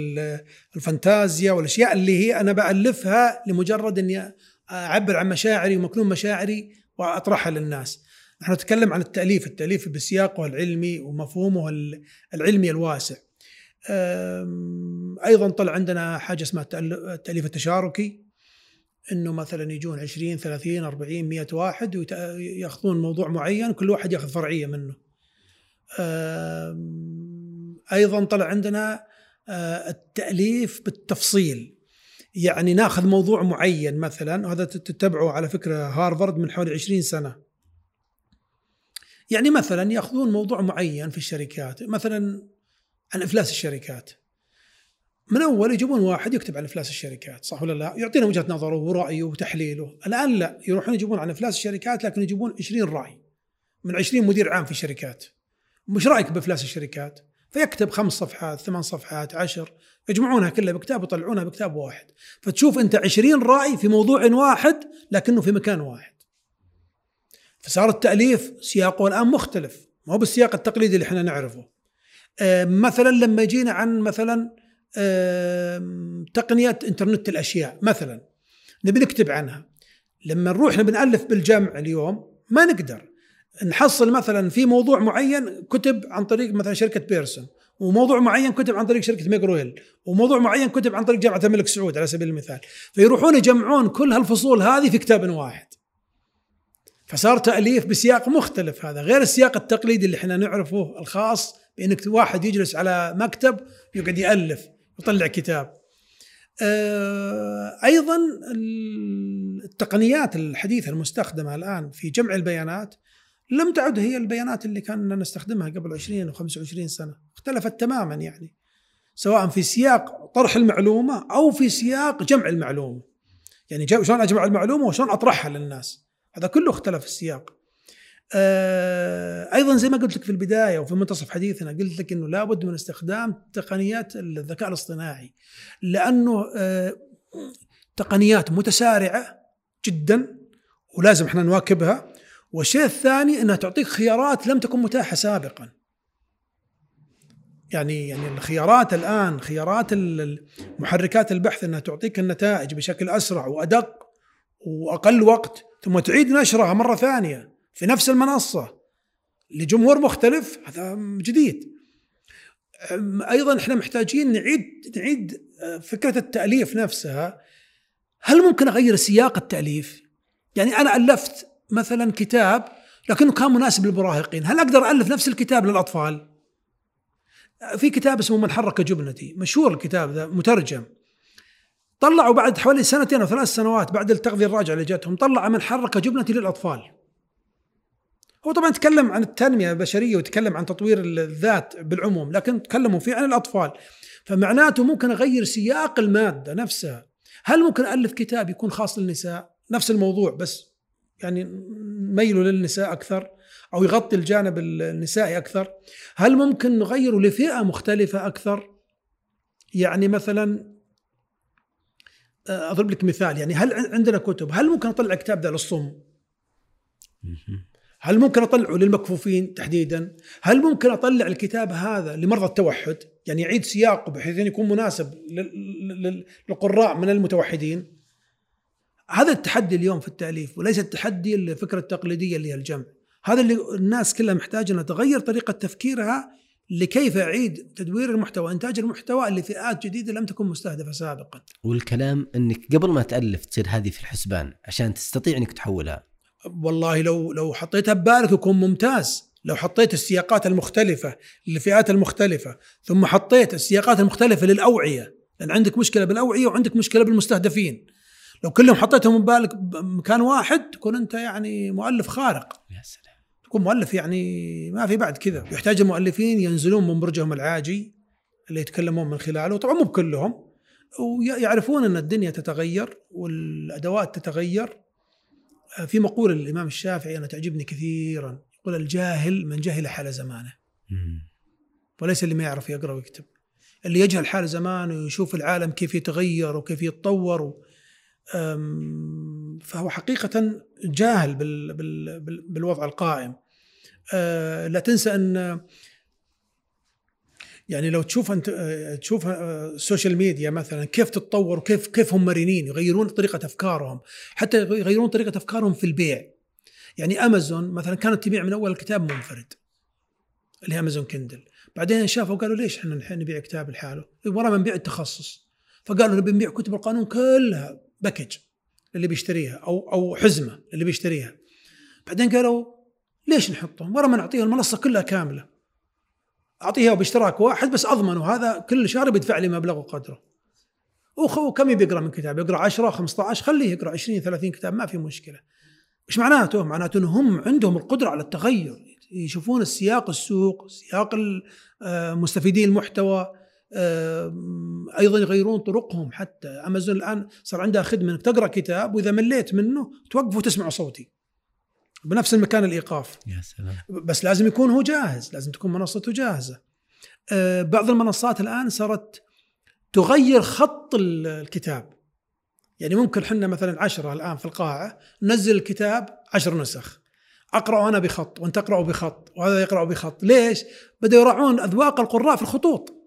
الفانتازيا والأشياء اللي هي أنا بألفها لمجرد إني أعبر عن مشاعري ومكنون مشاعري وأطرحها للناس. نحن نتكلم عن التأليف، التأليف بسياقه العلمي ومفهومه العلمي الواسع. أيضا طلع عندنا حاجة اسمها التأليف التشاركي إنه مثلا يجون 20 30 40 100 واحد وياخذون موضوع معين كل واحد يأخذ فرعية منه. أيضا طلع عندنا التأليف بالتفصيل يعني نأخذ موضوع معين مثلا وهذا تتبعه على فكرة هارفارد من حوالي 20 سنة. يعني مثلا يأخذون موضوع معين في الشركات مثلا عن أفلاس الشركات. من أول يجيبون واحد يكتب عن أفلاس الشركات صح ولا لا؟ يعطينا وجهة نظره ورأيه وتحليله، الآن لا يروحون يجيبون عن أفلاس الشركات لكن يجيبون 20 رأي من 20 مدير عام في الشركات. مش رأيك بأفلاس الشركات؟ فيكتب خمس صفحات ثمان صفحات عشر يجمعونها كلها بكتاب ويطلعونها بكتاب واحد فتشوف أنت عشرين رأي في موضوع واحد لكنه في مكان واحد فصار التأليف سياقه الآن مختلف. ما هو بالسياق التقليدي اللي إحنا نعرفه. آه، مثلا لما جينا عن مثلا تقنيات إنترنت الأشياء مثلا نبي نكتب عنها. لما نروح نبي نألف بالجمع اليوم ما نقدر. نحصل مثلا في موضوع معين كتب عن طريق مثلا شركة بيرسون وموضوع معين كتب عن طريق شركة ماكجروهيل وموضوع معين كتب عن طريق جامعة الملك سعود على سبيل المثال. فيروحون يجمعون كل هالفصول هذه في كتاب واحد. فصار تأليف بسياق مختلف. هذا غير السياق التقليدي اللي إحنا نعرفه الخاص بإنك واحد يجلس على مكتب يقعد يألف يطلع كتاب. آه، أيضا التقنيات الحديثة المستخدمة الآن في جمع البيانات لم تعد هي البيانات اللي كنا نستخدمها قبل 20 أو 25 سنة. اختلفت تماما يعني سواء في سياق طرح المعلومة أو في سياق جمع المعلومة. يعني شلون أجمع المعلومة وشلون أطرحها للناس. هذا كله اختلف السياق. آه، أيضا زي ما قلت لك في البداية وفي منتصف حديثنا قلت لك إنه لابد من استخدام تقنيات الذكاء الاصطناعي لأنه آه، تقنيات متسارعة جدا ولازم إحنا نواكبها. والشيء الثاني إنها تعطيك خيارات لم تكن متاحة سابقا. يعني يعني الخيارات الآن خيارات محركات البحث إنها تعطيك النتائج بشكل أسرع وأدق وأقل وقت ثم تعيد نشرها مرة ثانية في نفس المنصة لجمهور مختلف هذا جديد أيضا إحنا محتاجين نعيد نعيد آه، فكرة التأليف نفسها هل ممكن أغير سياق التأليف؟ يعني أنا ألفت مثلا كتاب لكنه كان مناسب للمراهقين، هل أقدر ألف نفس الكتاب للأطفال؟ في كتاب اسمه من حرك جبنتي، مشهور الكتاب ذا مترجم. طلعوا بعد حوالي سنتين أو ثلاث سنوات بعد التغذية الراجعة اللي جاتهم، طلع من حرك جبنتي للأطفال. هو طبعا تكلم عن التنمية البشرية وتكلم عن تطوير الذات بالعموم لكن تكلموا فيه عن الأطفال. فمعناته ممكن أغير سياق المادة نفسها. هل ممكن ألف كتاب يكون خاص للنساء؟ نفس الموضوع بس يعني ميله للنساء أكثر أو يغطي الجانب النسائي أكثر. هل ممكن نغيره لفئة مختلفة أكثر؟ يعني مثلا أضرب لك مثال يعني هل عندنا كتب هل ممكن أطلع كتاب ذا للصم هل ممكن أطلعه للمكفوفين تحديدا؟ هل ممكن أطلع الكتاب هذا لمرضى التوحد؟ يعني يعيد سياقه بحيث انه يكون مناسب للقراء من المتوحدين؟ هذا التحدي اليوم في التأليف وليس التحدي الفكرة التقليدية اللي هي الجمع. هذا اللي الناس كلها محتاجة انها تغير طريقة تفكيرها لكيف اعيد تدوير المحتوى، إنتاج المحتوى لفئات جديدة لم تكن مستهدفة سابقا. والكلام إنك قبل ما تألف تصير هذه في الحسبان عشان تستطيع إنك تحولها. والله لو لو حطيتها ببالك يكون ممتاز لو حطيت السياقات المختلفة للفئات المختلفة ثم حطيت السياقات المختلفة للأوعية لأن عندك مشكلة بالأوعية وعندك مشكلة بالمستهدفين لو كلهم حطيتهم ببالك بمكان واحد تكون أنت يعني مؤلف خارق يا سلام تكون مؤلف يعني ما في بعد كذا. يحتاج المؤلفين ينزلون من برجهم العاجي اللي يتكلمون من خلاله طبعا مو بكلهم ويعرفون أن الدنيا تتغير والأدوات تتغير. في مقولة للإمام الشافعي أنا تعجبني كثيرا يقول الجاهل من جهل حال زمانه. وليس اللي ما يعرف يقرأ ويكتب. اللي يجهل حال زمانه ويشوف العالم كيف يتغير وكيف يتطور فهو حقيقة جاهل بالوضع القائم. أه، لا تنسى أن يعني لو تشوف أنت تشوف ال social media مثلا كيف تتطور وكيف كيف هم مرنين يغيرون طريقة أفكارهم حتى يغيرون طريقة أفكارهم في البيع. يعني امازون مثلا كانت تبيع من أول الكتاب منفرد اللي هي امازون كندل بعدين شافوا قالوا ليش إحنا الحين نبيع كتاب لحاله؟ ورا ما نبيع التخصص. فقالوا نبي نبيع كتب القانون كلها package اللي بيشتريها أو أو حزمة اللي بيشتريها. بعدين قالوا ليش نحطهم؟ ورا ما نعطيه المنصة كلها كاملة. اعطيه باشتراك واحد بس أضمن وهذا كل شهر بيدفع لي مبلغ وقدره. وخو كم يبي يقرا من كتاب؟ يقرأ 10 15 خليه يقرأ 20 30 كتاب ما في مشكلة. إيش معناته؟ معناته إنهم عندهم القدرة على التغير. يشوفون السياق السوق سياق مستفيدين المحتوى. أيضا يغيرون طرقهم حتى. أمازون الآن صار عندها خدمة إنك تقرأ كتاب وإذا مليت منه توقف وتسمع صوتي بنفس المكان الإيقاف. يا سلام. بس لازم يكون هو جاهز لازم تكون منصته جاهزة. آه، بعض المنصات الآن صارت تغير خط ال- الكتاب. يعني ممكن حنا مثلا عشرة الآن في القاعة ننزل الكتاب عشر نسخ. أقرأ أنا بخط وأنت تقرا بخط وهذا يقرا بخط. ليش؟ بدأوا يراعون أذواق القراء في الخطوط.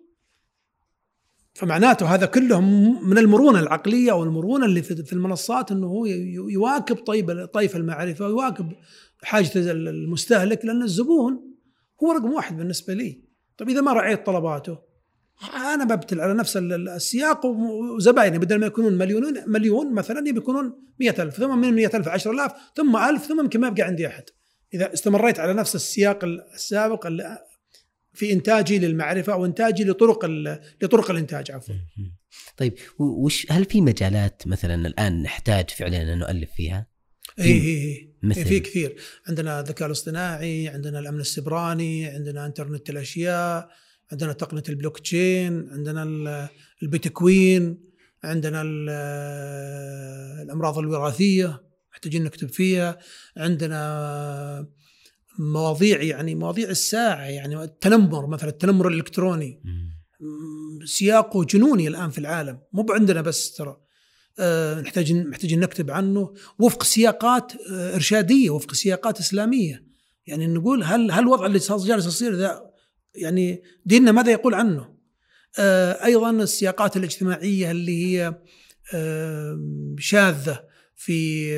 فمعناته هذا كله من المرونة العقلية أو المرونة اللي في المنصات إنه هو يواكب طيب طيف المعرفة ويواكب حاجة المستهلك لأن الزبون هو رقم واحد بالنسبة لي. طيب إذا ما رعيت طلباته أنا ببتل على نفس ال- ال- السياق وزبايني بدل ما يكونون مليونون مليون مثلا يكونون 100000 ثم من 100000 10000 ثم 1000 ثم يمكن ما يبقى عندي أحد. إذا استمريت على نفس السياق السابق ال- في إنتاجي للمعرفة أو إنتاجي لطرق لطرق الإنتاج عفوا طيب وش هل في مجالات مثلا الآن نحتاج فعلا أن نؤلف فيها؟ اي اي اي مثل؟ في كثير عندنا الذكاء الاصطناعي عندنا الأمن السبراني عندنا إنترنت الأشياء عندنا تقنية البلوك تشين عندنا ال- البيتكوين عندنا ال- الأمراض الوراثية محتاجين نكتب فيها عندنا مواضيع يعني مواضيع الساعة يعني التنمر مثلا التنمر الإلكتروني. سياقه جنوني الآن في العالم مو عندنا بس ترى. آه، نحتاج محتاجين نكتب عنه وفق سياقات آه، إرشادية وفق سياقات إسلامية. يعني نقول هل هل الوضع اللي صار جالس يصير ذا يعني ديننا ماذا يقول عنه؟ آه، أيضا السياقات الاجتماعية اللي هي شاذة في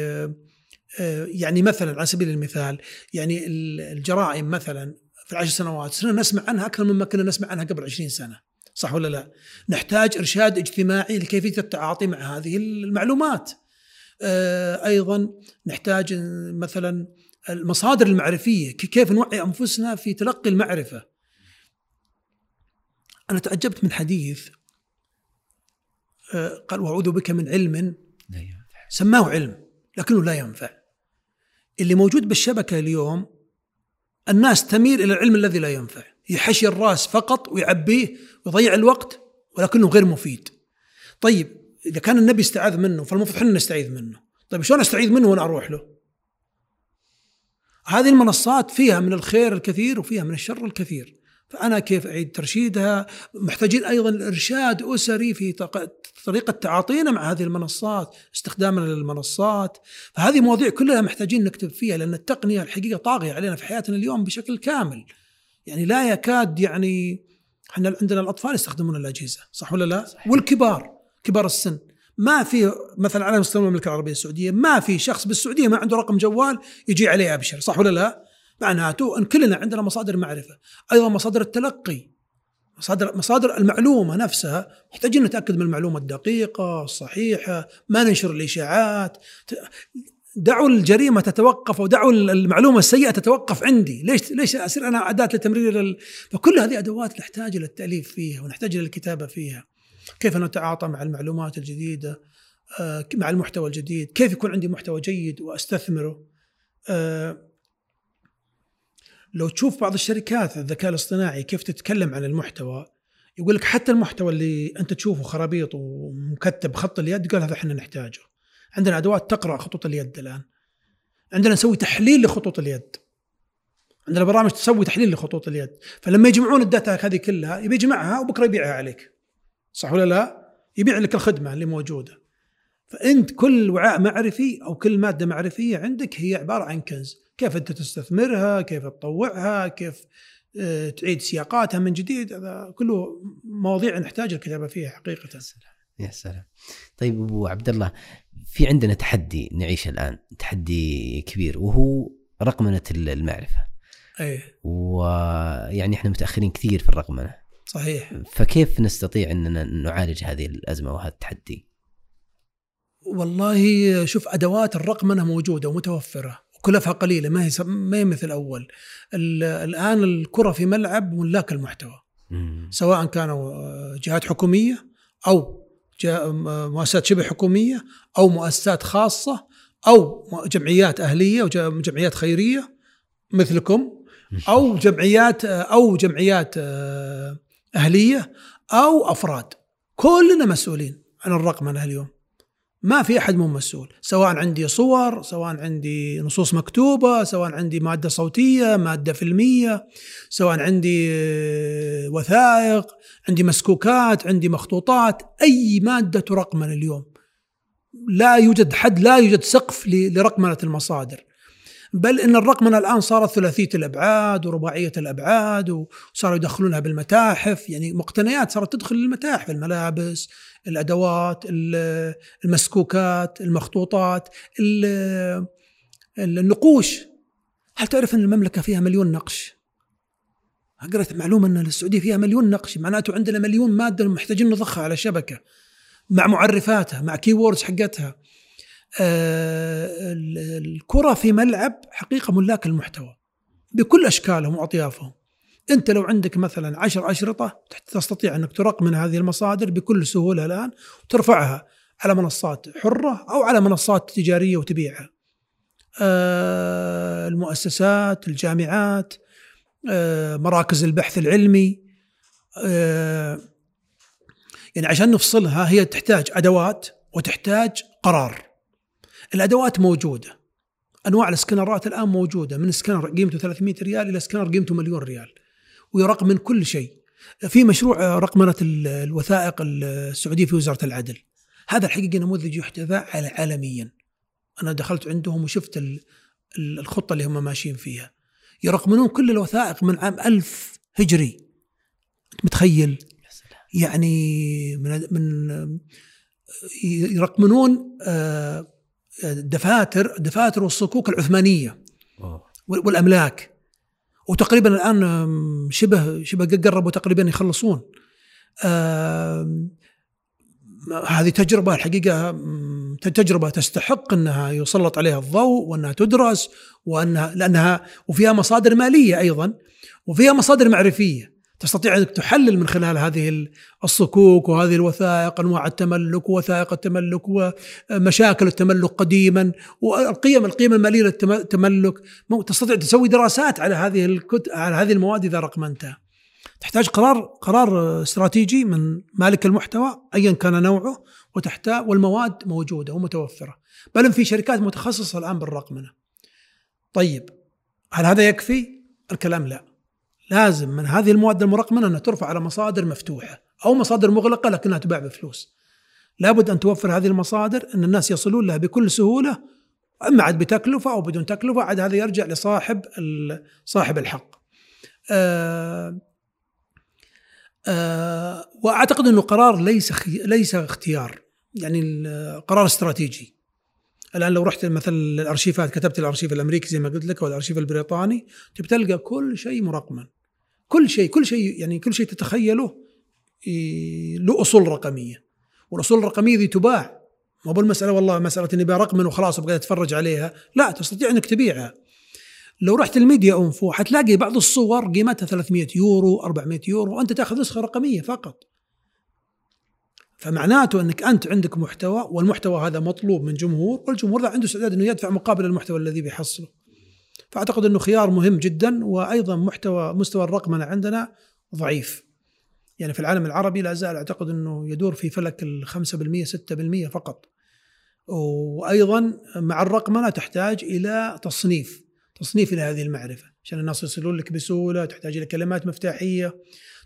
يعني مثلا على سبيل المثال يعني ال- الجرائم مثلا في العشر سنوات صرنا نسمع عنها أكثر مما كنا نسمع عنها قبل 20 سنة صح ولا لا؟ نحتاج إرشاد اجتماعي لكيفية التعاطي مع هذه المعلومات. آه، أيضا نحتاج آه، مثلا المصادر المعرفية كيف نوعي أنفسنا في تلقي المعرفة. أنا تعجبت من حديث آه، قال وأعوذ بك من علم. سماه علم لكنه لا ينفع. اللي موجود بالشبكة اليوم الناس تميل إلى العلم الذي لا ينفع، يحشي الرأس فقط ويعبيه ويضيع الوقت ولكنه غير مفيد. طيب إذا كان النبي استعاذ منه فالمفروض إحنا نستعيذ منه. طيب شلون أستعيذ منه وأنا أروح له؟ هذه المنصات فيها من الخير الكثير وفيها من الشر الكثير. فأنا كيف أعيد ترشيدها؟ محتاجين أيضا إرشاد أسري في طريقه تعاطينا مع هذه المنصات، استخدامنا للمنصات، فهذه مواضيع كلها محتاجين نكتب فيها لأن التقنية الحقيقة طاغية علينا في حياتنا اليوم بشكل كامل. يعني لا يكاد يعني إحنا عندنا الأطفال يستخدمون الأجهزة، صح ولا لا؟ صحيح. والكبار كبار السن ما في مثلا على مستوى المملكة العربية السعودية ما في شخص بالسعودية ما عنده رقم جوال يجي عليه أبشر، صح ولا لا؟ معناته أن كلنا عندنا مصادر معرفة، أيضا مصادر التلقي مصادر مصادر المعلومة نفسها محتاجين نتأكد من المعلومة الدقيقة الصحيحة ما ننشر الإشاعات. دعوا الجريمة تتوقف ودعوا المعلومة السيئة تتوقف عندي. ليش ليش اصير أنا أداة لتمرير ال... فكل هذه أدوات نحتاج إلى التأليف فيها ونحتاج إلى الكتابة فيها. كيف نتعاطى مع المعلومات الجديدة آه، مع المحتوى الجديد كيف يكون عندي محتوى جيد وأستثمره؟ آه، لو تشوف بعض الشركات الذكاء الاصطناعي كيف تتكلم عن المحتوى يقول لك حتى المحتوى اللي أنت تشوفه خرابيط ومكتب بخط اليد قال هذا إحنا نحتاجه. عندنا أدوات تقرأ خطوط اليد الآن. عندنا نسوي تحليل لخطوط اليد. عندنا برامج تسوي تحليل لخطوط اليد. فلما يجمعون الداتا هذه كلها يبي يجمعها وبكرة يبيعها عليك. صح ولا لا؟ يبيع لك الخدمة اللي موجودة. فأنت كل وعاء معرفي أو كل مادة معرفية عندك هي عبارة عن كنز. كيف أنت تستثمرها كيف تطوعها كيف آه، تعيد سياقاتها من جديد هذا كله مواضيع نحتاج الكتابة فيها حقيقة. يا سلام. طيب أبو عبد الله في عندنا تحدي نعيشه الآن تحدي كبير وهو رقمنة المعرفة. إيه. ويعني إحنا متأخرين كثير في الرقمنة. صحيح. فكيف نستطيع إننا نعالج هذه الأزمة وهذا التحدي؟ والله شوف أدوات الرقمنة موجودة ومتوفرة. وكلفها قليلة ما هي ما هي مثل أول. ال- الآن الكرة في ملعب ملاك المحتوى. سواء كانوا آه، جهات حكومية أو مؤسسات شبه حكومية أو مؤسسات خاصة أو جمعيات أهلية وجمعيات خيرية مثلكم أو جمعيات أو جمعيات آه، أهلية أو أفراد. كلنا مسؤولين عن الرقمنه اليوم. ما في أحد مو مسؤول سواء عندي صور سواء عندي نصوص مكتوبة سواء عندي مادة صوتية مادة فيلمية سواء عندي آه، وثائق عندي مسكوكات عندي مخطوطات أي مادة ترقمن اليوم. لا يوجد حد لا يوجد سقف لرقمنة المصادر. بل إن الرقمنة الآن صارت ثلاثية الأبعاد ورباعية الأبعاد وصاروا يدخلونها بالمتاحف يعني مقتنيات صارت تدخل المتاحف الملابس الأدوات المسكوكات المخطوطات النقوش. هل تعرف أن المملكة فيها مليون نقش؟ قرأت معلومة أن السعودية فيها مليون نقش معناته عندنا مليون مادة محتاجين نضخها على شبكة مع معرفاتها مع كيوردز حقتها. آه، الكرة في ملعب حقيقة ملاك المحتوى بكل أشكالهم وأطيافهم. انت لو عندك مثلا عشر أشرطة تستطيع أنك ترقمن هذه المصادر بكل سهولة الآن وترفعها على منصات حرة أو على منصات تجارية وتبيعها. آه، المؤسسات، الجامعات، آه، مراكز البحث العلمي يعني عشان نفصلها هي تحتاج أدوات وتحتاج قرار. الأدوات موجودة أنواع السكنرات الآن موجودة من سكنر قيمته 300 ريال إلى سكنر قيمته مليون ريال ويرقم من كل شيء. في مشروع رقمنة الوثائق السعودية في وزارة العدل. هذا الحقيقة نموذج يحتذى عالميا. أنا دخلت عندهم وشفت الخطة اللي هم ماشيين فيها. يرقمنون كل الوثائق من عام ألف هجري. متخيل؟ يعني من من يرقمنون آه، دفاتر دفاتر والصكوك العثمانية. والأملاك. وتقريبا الآن شبه شبه قربوا تقريبا يخلصون. هذه تجربة الحقيقة تجربة تستحق أنها يسلط عليها الضوء وأنها تدرس وأنها لأنها وفيها مصادر مالية أيضا وفيها مصادر معرفية. تستطيع أنك تحلل من خلال هذه الصكوك وهذه الوثائق أنواع التملك ووثائق التملك ومشاكل التملك قديما والقيم القيم الماليه للتملك تستطيع تسوي دراسات على هذه الكت... على هذه المواد إذا رقمنتها. تحتاج قرار قرار استراتيجي من مالك المحتوى ايا كان نوعه وتحتاج والمواد موجودة ومتوفرة بل في شركات متخصصة الآن بالرقمنة. طيب هل هذا يكفي؟ الكلام لا. لازم من هذه المواد المرقمنه أنها ترفع على مصادر مفتوحة أو مصادر مغلقة لكنها تباع بفلوس. لابد أن توفر هذه المصادر أن الناس يصلون لها بكل سهولة أما عاد بتكلفة أو بدون تكلفة عاد هذا يرجع لصاحب صاحب الحق. آه آه وأعتقد أنه قرار ليس ليس اختيار يعني قرار استراتيجي. الآن لو رحت مثلا الأرشيفات كتبت الأرشيف الأمريكي زي ما قلت لك أو الأرشيف البريطاني تبي تلقى كل شيء مرقما كل شيء كل شيء يعني كل شيء تتخيله له أصول رقمية. والأصول الرقمية ذي تباع. مو بالمسألة والله مسألة إني برقمن وخلاص أبغى أتفرج عليها. لا تستطيع إنك تبيعها. لو رحت الميديا انفو حتلاقي بعض الصور قيمتها 300 يورو 400 يورو وأنت تأخذ نسخة رقمية فقط. فمعناته إنك أنت عندك محتوى والمحتوى هذا مطلوب من جمهور والجمهور ذا عنده استعداد إنه يدفع مقابل المحتوى الذي بيحصله. فأعتقد إنه خيار مهم جدا وأيضا محتوى مستوى الرقمنة عندنا ضعيف. يعني في العالم العربي لا زال أعتقد إنه يدور في فلك ال 5% 6% فقط. وأيضا مع الرقمنة تحتاج إلى تصنيف، تصنيف إلى هذه المعرفة عشان الناس يصلون لك بسهولة، تحتاج إلى كلمات مفتاحية،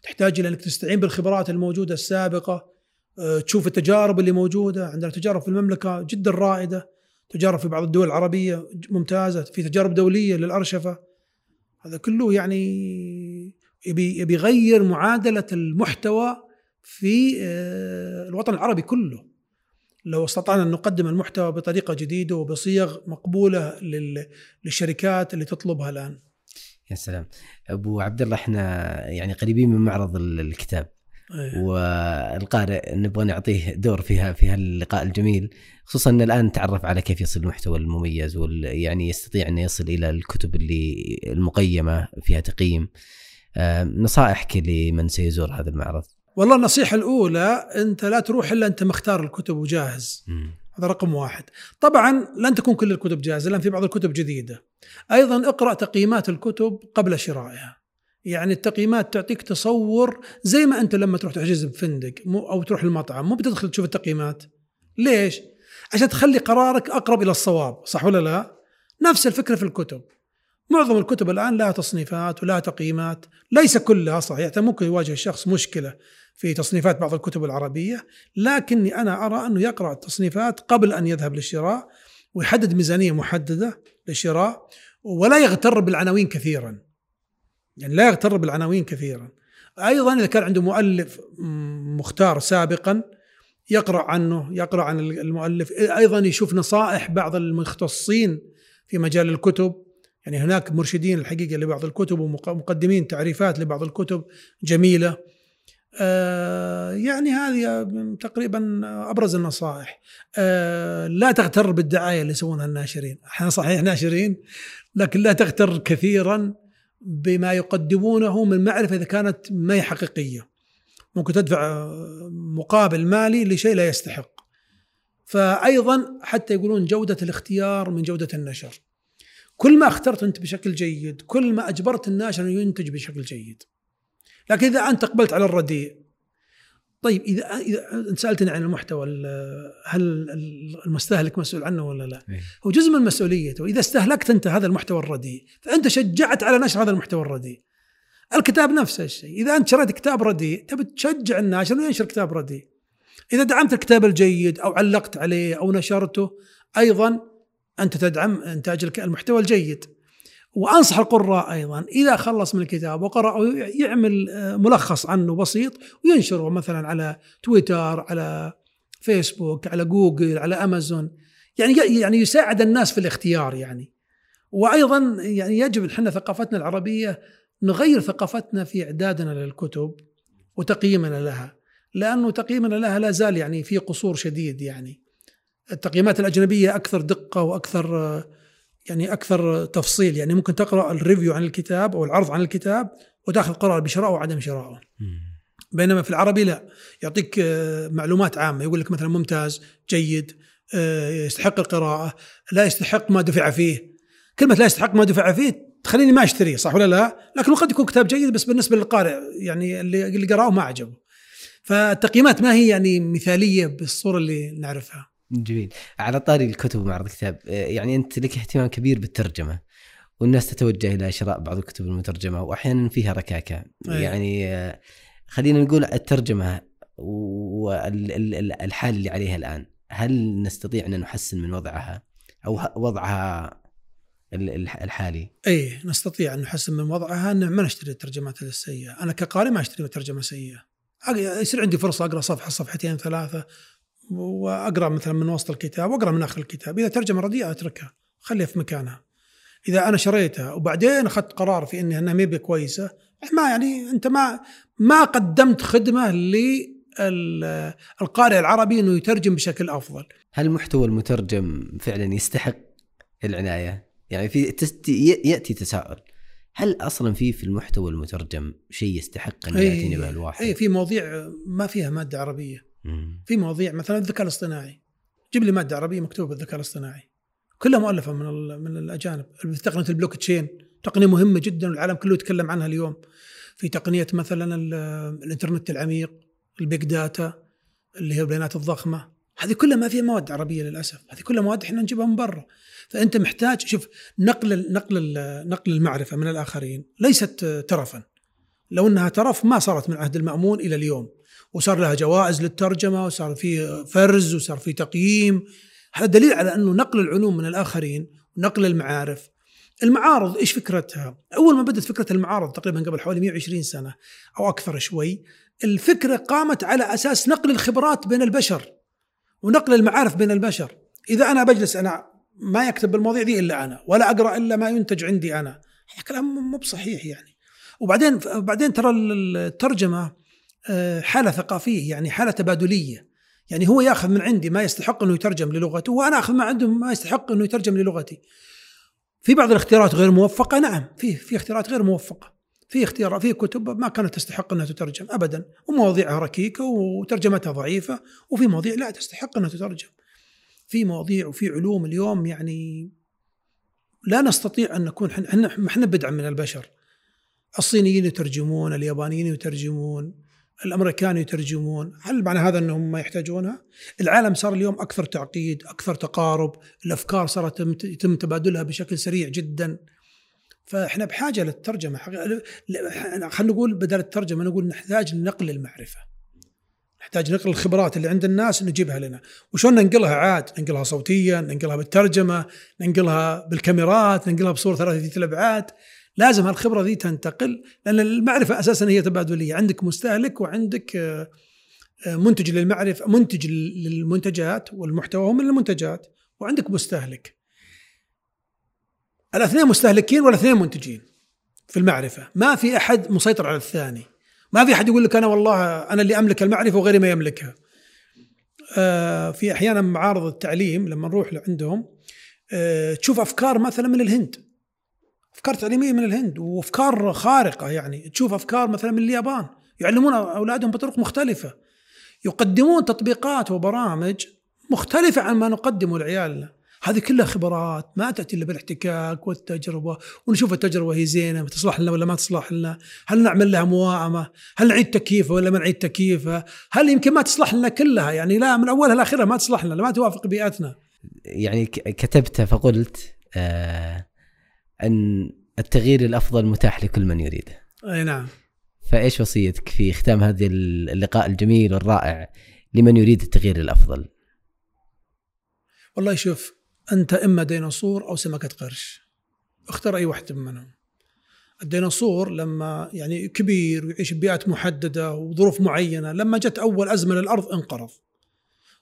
تحتاج إلى إنك تستعين بالخبرات الموجودة السابقة آه، تشوف التجارب اللي موجودة عندنا تجارب في المملكة جدا رائدة تجارب في بعض الدول العربية ممتازة في تجارب دولية للأرشفة. هذا كله يعني يبي يبي يغير معادلة المحتوى في آه، الوطن العربي كله. لو استطعنا أن نقدم المحتوى بطريقة جديدة وبصيغ مقبولة للشركات اللي تطلبها الآن. يا سلام. أبو عبد الله إحنا يعني قريبين من معرض الكتاب. أيه. والقارئ نبغى نعطيه دور فيها في هاللقاء الجميل. خصوصا إن الآن تعرف على كيف يصل المحتوى المميز ويعني يستطيع انه يصل إلى الكتب اللي المقيمة فيها تقييم. نصائحك لمن سيزور هذا المعرض؟ والله النصيحة الأولى أنت لا تروح إلا أنت مختار الكتب وجاهز. هذا رقم واحد. طبعا لن تكون كل الكتب جاهزة لأن في بعض الكتب جديدة. أيضا اقرأ تقييمات الكتب قبل شرائها. يعني التقييمات تعطيك تصور زي ما أنت لما تروح تحجز بفندق أو تروح المطعم مو بتدخل تشوف التقييمات. ليش؟ عشان تخلي قرارك أقرب إلى الصواب صح ولا لا؟ نفس الفكرة في الكتب. معظم الكتب الآن لها تصنيفات ولها تقييمات ليس كلها صحيح ممكن يواجه الشخص مشكلة في تصنيفات بعض الكتب العربية لكني أنا أرى أنه يقرأ التصنيفات قبل أن يذهب للشراء ويحدد ميزانية محددة للشراء ولا يغتر بالعناوين كثيرا. يعني لا يغتر بالعناوين كثيرا. أيضا إذا كان عنده مؤلف مختار سابقا يقرأ عنه يقرأ عن المؤلف. أيضا يشوف نصائح بعض المختصين في مجال الكتب. يعني هناك مرشدين الحقيقة لبعض الكتب ومقدمين تعريفات لبعض الكتب جميلة. آه يعني هذه تقريبا أبرز النصائح. آه لا تغتر بالدعاية اللي يسوونها الناشرين. إحنا صحيح ناشرين لكن لا تغتر كثيرا بما يقدمونه من معرفة إذا كانت ما هي حقيقية. ممكن تدفع مقابل مالي لشيء لا يستحق فايضا حتى يقولون جودة الاختيار من جودة النشر كل ما اخترت أنت بشكل جيد كل ما أجبرت الناشر انه ينتج بشكل جيد لكن إذا أنت اقبلت على الرديء طيب إذا إذا أنت سألتني عن المحتوى هل المستهلك مسؤول عنه ولا لا؟ إيه؟ هو جزء من مسؤوليته، إذا استهلكت أنت هذا المحتوى الرديء فأنت شجعت على نشر هذا المحتوى الرديء. الكتاب نفس الشيء، إذا أنت شريت كتاب رديء تبي تشجع الناشر إنه ينشر كتاب رديء. إذا دعمت الكتاب الجيد أو علقت عليه أو نشرته أيضا أنت تدعم إنتاج المحتوى الجيد. وأنصح القراء أيضا إذا خلص من الكتاب وقرأ يعمل آه، ملخص عنه بسيط وينشره مثلا على تويتر على فيسبوك على جوجل على أمازون يعني يعني يساعد الناس في الاختيار يعني وأيضا يعني يجب إحنا ثقافتنا العربية نغير ثقافتنا في إعدادنا للكتب وتقييمنا لها لأنه تقييمنا لها لا زال يعني في قصور شديد يعني. التقييمات الأجنبية أكثر دقة وأكثر آه، يعني أكثر تفصيل يعني ممكن تقرأ الريفيو عن الكتاب أو العرض عن الكتاب وتأخذ قرار بشرائه وعدم شرائه. بينما في العربي لا يعطيك آه، معلومات عامة يقول لك مثلا ممتاز جيد آه، يستحق القراءة لا يستحق ما دفع فيه. كلمة لا يستحق ما دفع فيه تخليني ما اشتريه صح ولا لا؟ لكن قد يكون كتاب جيد بس بالنسبة للقارئ يعني اللي اللي قراه ما عجبه. فالتقييمات ما هي يعني مثالية بالصورة اللي نعرفها. جميل على طاري الكتب ومعرض الكتاب آه، يعني أنت لك اهتمام كبير بالترجمة والناس تتوجه إلى شراء بعض الكتب المترجمة واحيانا فيها ركاكة أيه. يعني آه، خلينا نقول الترجمة والحال اللي عليها الآن هل نستطيع أن نحسن من وضعها أو وضعها الحالي؟ اي نستطيع أن نحسن من وضعها إن ما نشتري الترجمات السيئة، أنا كقارئ ما أشتري ترجمة سيئة. يصير عندي فرصة أقرأ صفحة صفحتين ثلاثة وأقرأ مثلا من وسط الكتاب وأقرأ من آخر الكتاب إذا ترجمة رديئة أتركها خليها في مكانها إذا أنا شريتها وبعدين أخذت قرار في إنها ما كويسة ما يعني أنت ما ما قدمت خدمة للقارئ العربي إنه يترجم بشكل أفضل. هل المحتوى المترجم فعلا يستحق العناية؟ يعني في يأتي تساؤل. هل أصلا في في المحتوى المترجم شيء يستحق أن يعتني به الواحد؟ اي في مواضيع ما فيها مادة عربية. في مواضيع مثلا الذكاء الاصطناعي. جيب لي مادة عربية مكتوبة بالذكاء الاصطناعي. كلها مؤلفة من من الأجانب. تقنية البلوك تشين. تقنية مهمة جدا والعالم كله يتكلم عنها اليوم. في تقنية مثلا الإنترنت العميق. ال big data. اللي هي البيانات الضخمة. هذه كلها ما فيها مواد عربية للأسف. هذه كلها مواد إحنا نجيبها من برا. فأنت محتاج شوف نقل نقل نقل المعرفة من الآخرين. ليست ترفا. لو إنها ترف ما صارت من عهد المأمون إلى اليوم. وصار لها جوائز للترجمة وصار في فرز وصار في تقييم. هذا دليل على أنه نقل العلوم من الآخرين ونقل المعارف. المعارض إيش فكرتها؟ أول ما بدأت فكرة المعارض تقريبا قبل حوالي 120 سنة أو أكثر شوي الفكرة قامت على أساس نقل الخبرات بين البشر. ونقل المعارف بين البشر. إذا أنا بجلس أنا ما يكتب بالمواضيع دي إلا أنا ولا أقرأ إلا ما ينتج عندي أنا. هذا كلام مو بصحيح يعني. وبعدين بعدين ترى الترجمة آه، حالة ثقافية يعني حالة تبادلية. يعني هو ياخذ من عندي ما يستحق إنه يترجم للغته وأنا أخذ ما عنده ما يستحق إنه يترجم للغتي. في بعض الاختيارات غير موفقة؟ نعم في في اختيارات غير موفقة. في اختيار في كتب ما كانت تستحق أنها تترجم ابدا ومواضيعها ركيكة وترجمتها ضعيفة وفي مواضيع لا تستحق أنها تترجم. في مواضيع وفي علوم اليوم يعني لا نستطيع أن نكون إحنا إحنا بدعا من البشر. الصينيين يترجمون اليابانيين يترجمون الأمريكان يترجمون. هل معنى هذا أنهم ما يحتاجونها؟ العالم صار اليوم أكثر تعقيد أكثر تقارب الأفكار صارت يتم تبادلها بشكل سريع جدا. فإحنا بحاجة للترجمة. خلينا نقول بدل الترجمة نقول نحتاج لنقل المعرفة. نحتاج نقل الخبرات اللي عند الناس نجيبها لنا. وشلون ننقلها؟ عاد ننقلها صوتيا ننقلها بالترجمة ننقلها بالكاميرات ننقلها بصورة ثلاثيه الابعاد لازم هالخبرة ذي تنتقل لأن المعرفة أساسا هي تبادلية. عندك مستهلك وعندك آه، آه، منتج للمعرفه منتج للمنتجات والمحتوى هم المنتجات وعندك مستهلك. الاثنين مستهلكين والاثنين منتجين في المعرفة. ما في أحد مسيطر على الثاني. ما في أحد يقول لك أنا والله أنا اللي أملك المعرفة وغيري ما يملكها. آه، في أحيانا معارض التعليم لما نروح لعندهم تشوف أفكار مثلا من الهند. أفكار تعليمية من الهند وأفكار خارقة يعني. تشوف أفكار مثلا من اليابان. يعلمون أولادهم بطرق مختلفة. يقدمون تطبيقات وبرامج مختلفة عن ما نقدمه لعيالنا هذه كلها خبرات ما تأتي إلا بالاحتكاك والتجربة ونشوف التجربة هي زينة تصلح لنا ولا ما تصلح لنا هل نعمل لها موائمة هل نعيد تكييفها ولا ما نعيد تكييفها هل يمكن ما تصلح لنا كلها يعني لا من أولها لآخرها ما تصلح لنا ما توافق بيئتنا يعني كتبت فقلت آه أن التغيير الأفضل متاح لكل من يريده. أي نعم. فإيش وصيتك في ختام هذا اللقاء الجميل والرائع لمن يريد التغيير الأفضل؟ والله شوف أنت إما ديناصور أو سمكة قرش. اختر أي واحد منهم. الديناصور لما يعني كبير ويعيش ببيئات محددة وظروف معينة، لما جت أول أزمة للأرض انقرض.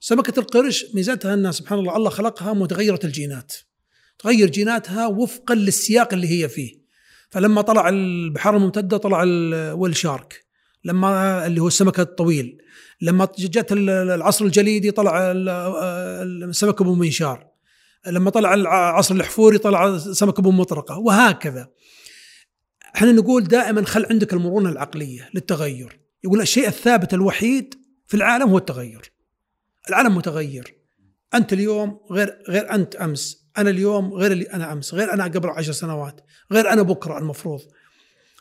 سمكة القرش ميزتها أنها سبحان الله الله خلقها متغيرة الجينات. تغير جيناتها وفقا للسياق اللي هي فيه فلما طلع البحار الممتدة طلع الشارك لما اللي هو السمك الطويل لما جت العصر الجليدي طلع السمك أبو منشار لما طلع العصر الحفوري طلع سمك أبو مطرقة وهكذا. إحنا نقول دائما خل عندك المرونة العقلية للتغير. يقول الشيء الثابت الوحيد في العالم هو التغير. العالم متغير أنت اليوم غير غير أنت أمس. أنا اليوم غير اللي أنا أمس. غير أنا قبل عشر سنوات. غير أنا بكرة المفروض.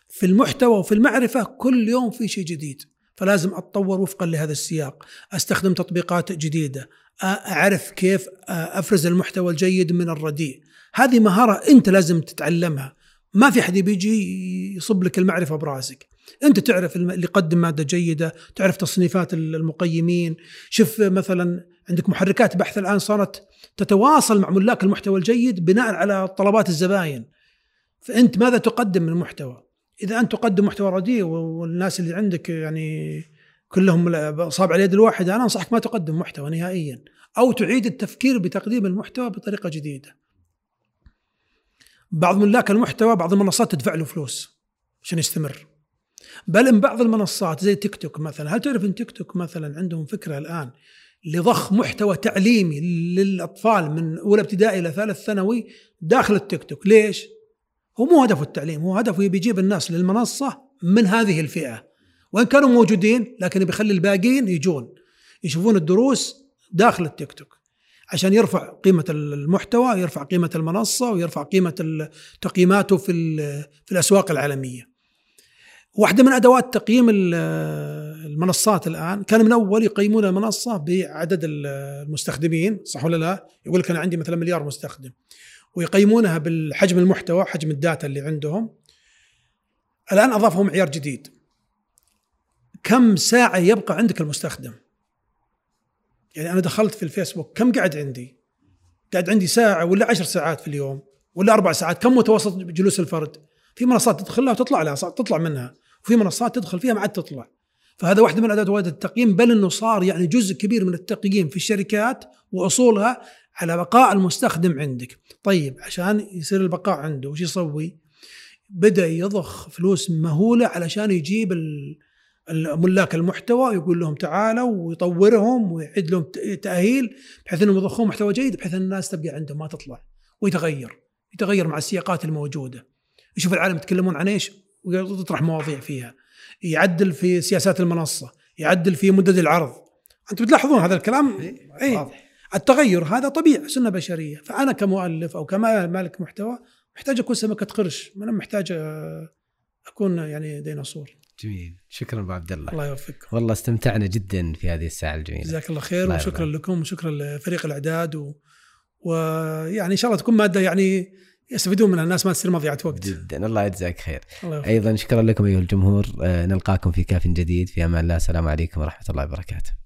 في المحتوى وفي المعرفة كل يوم في شيء جديد. فلازم أتطور وفقا لهذا السياق. أستخدم تطبيقات جديدة. أعرف كيف أفرز المحتوى الجيد من الرديء. هذه مهارة أنت لازم تتعلمها. ما في حد بيجي يصب لك المعرفة براسك. أنت تعرف اللي يقدم مادة جيدة تعرف تصنيفات المقيمين. شوف مثلا عندك محركات بحث الآن صارت تتواصل مع ملاك المحتوى الجيد بناء على طلبات الزباين. فأنت ماذا تقدم من المحتوى؟ إذا أنت تقدم محتوى رديء والناس اللي عندك يعني كلهم اصابع اليد الواحده أنا أنصحك ما تقدم محتوى نهائيا أو تعيد التفكير بتقديم المحتوى بطريقة جديدة. بعض ملاك المحتوى بعض المنصات تدفع له فلوس عشان يستمر. بل إن بعض المنصات زي تيك توك مثلا هل تعرف إن تيك توك مثلا عندهم فكرة الآن لضخ محتوى تعليمي للأطفال من أولى ابتدائي إلى ثالث ثانوي داخل التيك توك؟ ليش؟ هو مو هدفه التعليم هو هدفه يبي يجيب الناس للمنصة من هذه الفئة. وإن كانوا موجودين لكن بيخلي الباقيين يجون يشوفون الدروس داخل التيك توك عشان يرفع قيمة المحتوى يرفع قيمة المنصة ويرفع قيمة تقييماته في, في الأسواق العالمية. واحدة من أدوات تقييم المنصات الآن كان من أول يقيمون المنصة بعدد المستخدمين صح ولا لا؟ يقول لك أنا عندي مثلا مليار مستخدم. ويقيمونها بالحجم المحتوى حجم الداتا اللي عندهم. الآن أضافوا معيار جديد. كم ساعة يبقى عندك المستخدم؟ يعني أنا دخلت في الفيسبوك كم قاعد عندي؟ قاعد عندي ساعة ولا عشر ساعات في اليوم ولا أربع ساعات كم متوسط جلوس الفرد؟ في منصات تدخل لها وتطلع لها تطلع منها. وفي منصات تدخل فيها ما عاد تطلع. فهذا واحدة من ادوات التقييم بل إنه صار يعني جزء كبير من التقييم في الشركات وأصولها على بقاء المستخدم عندك. طيب عشان يصير البقاء عنده وش يسوي؟ بدأ يضخ فلوس مهولة علشان يجيب ملاك المحتوى يقول لهم تعالوا ويطورهم ويعد لهم تأهيل بحيث إنهم يضخون محتوى جيد بحيث ان الناس تبقى عندهم ما تطلع ويتغير يتغير مع السياقات الموجودة. يشوف العالم يتكلمون عن إيش ويطرح مواضيع فيها. يعدل في سياسات المنصة يعدل في مدد العرض. أنتم بتلاحظون هذا الكلام؟ اي واضح. التغير هذا طبيعي سنة بشرية. فأنا كمؤلف أو كمالك محتوى محتاج أكون سمكة قرش. ما أنا محتاج أكون يعني ديناصور. جميل. شكرا أبو عبد الله. الله يوفقكم والله استمتعنا جدا في هذه الساعة الجميلة. جزاك الله خير الله وشكرا يرضى. لكم وشكرا لفريق الأعداد و... ويعني إن شاء الله تكون مادة يعني يستفيدون منها. الناس ما تصير مضيعه وقت. جدا. الله يجزاك خير. الله يوفقك. أيضا شكرا لكم أيها الجمهور. آه، نلقاكم في كاف جديد. في أمان الله. السلام عليكم ورحمة الله وبركاته.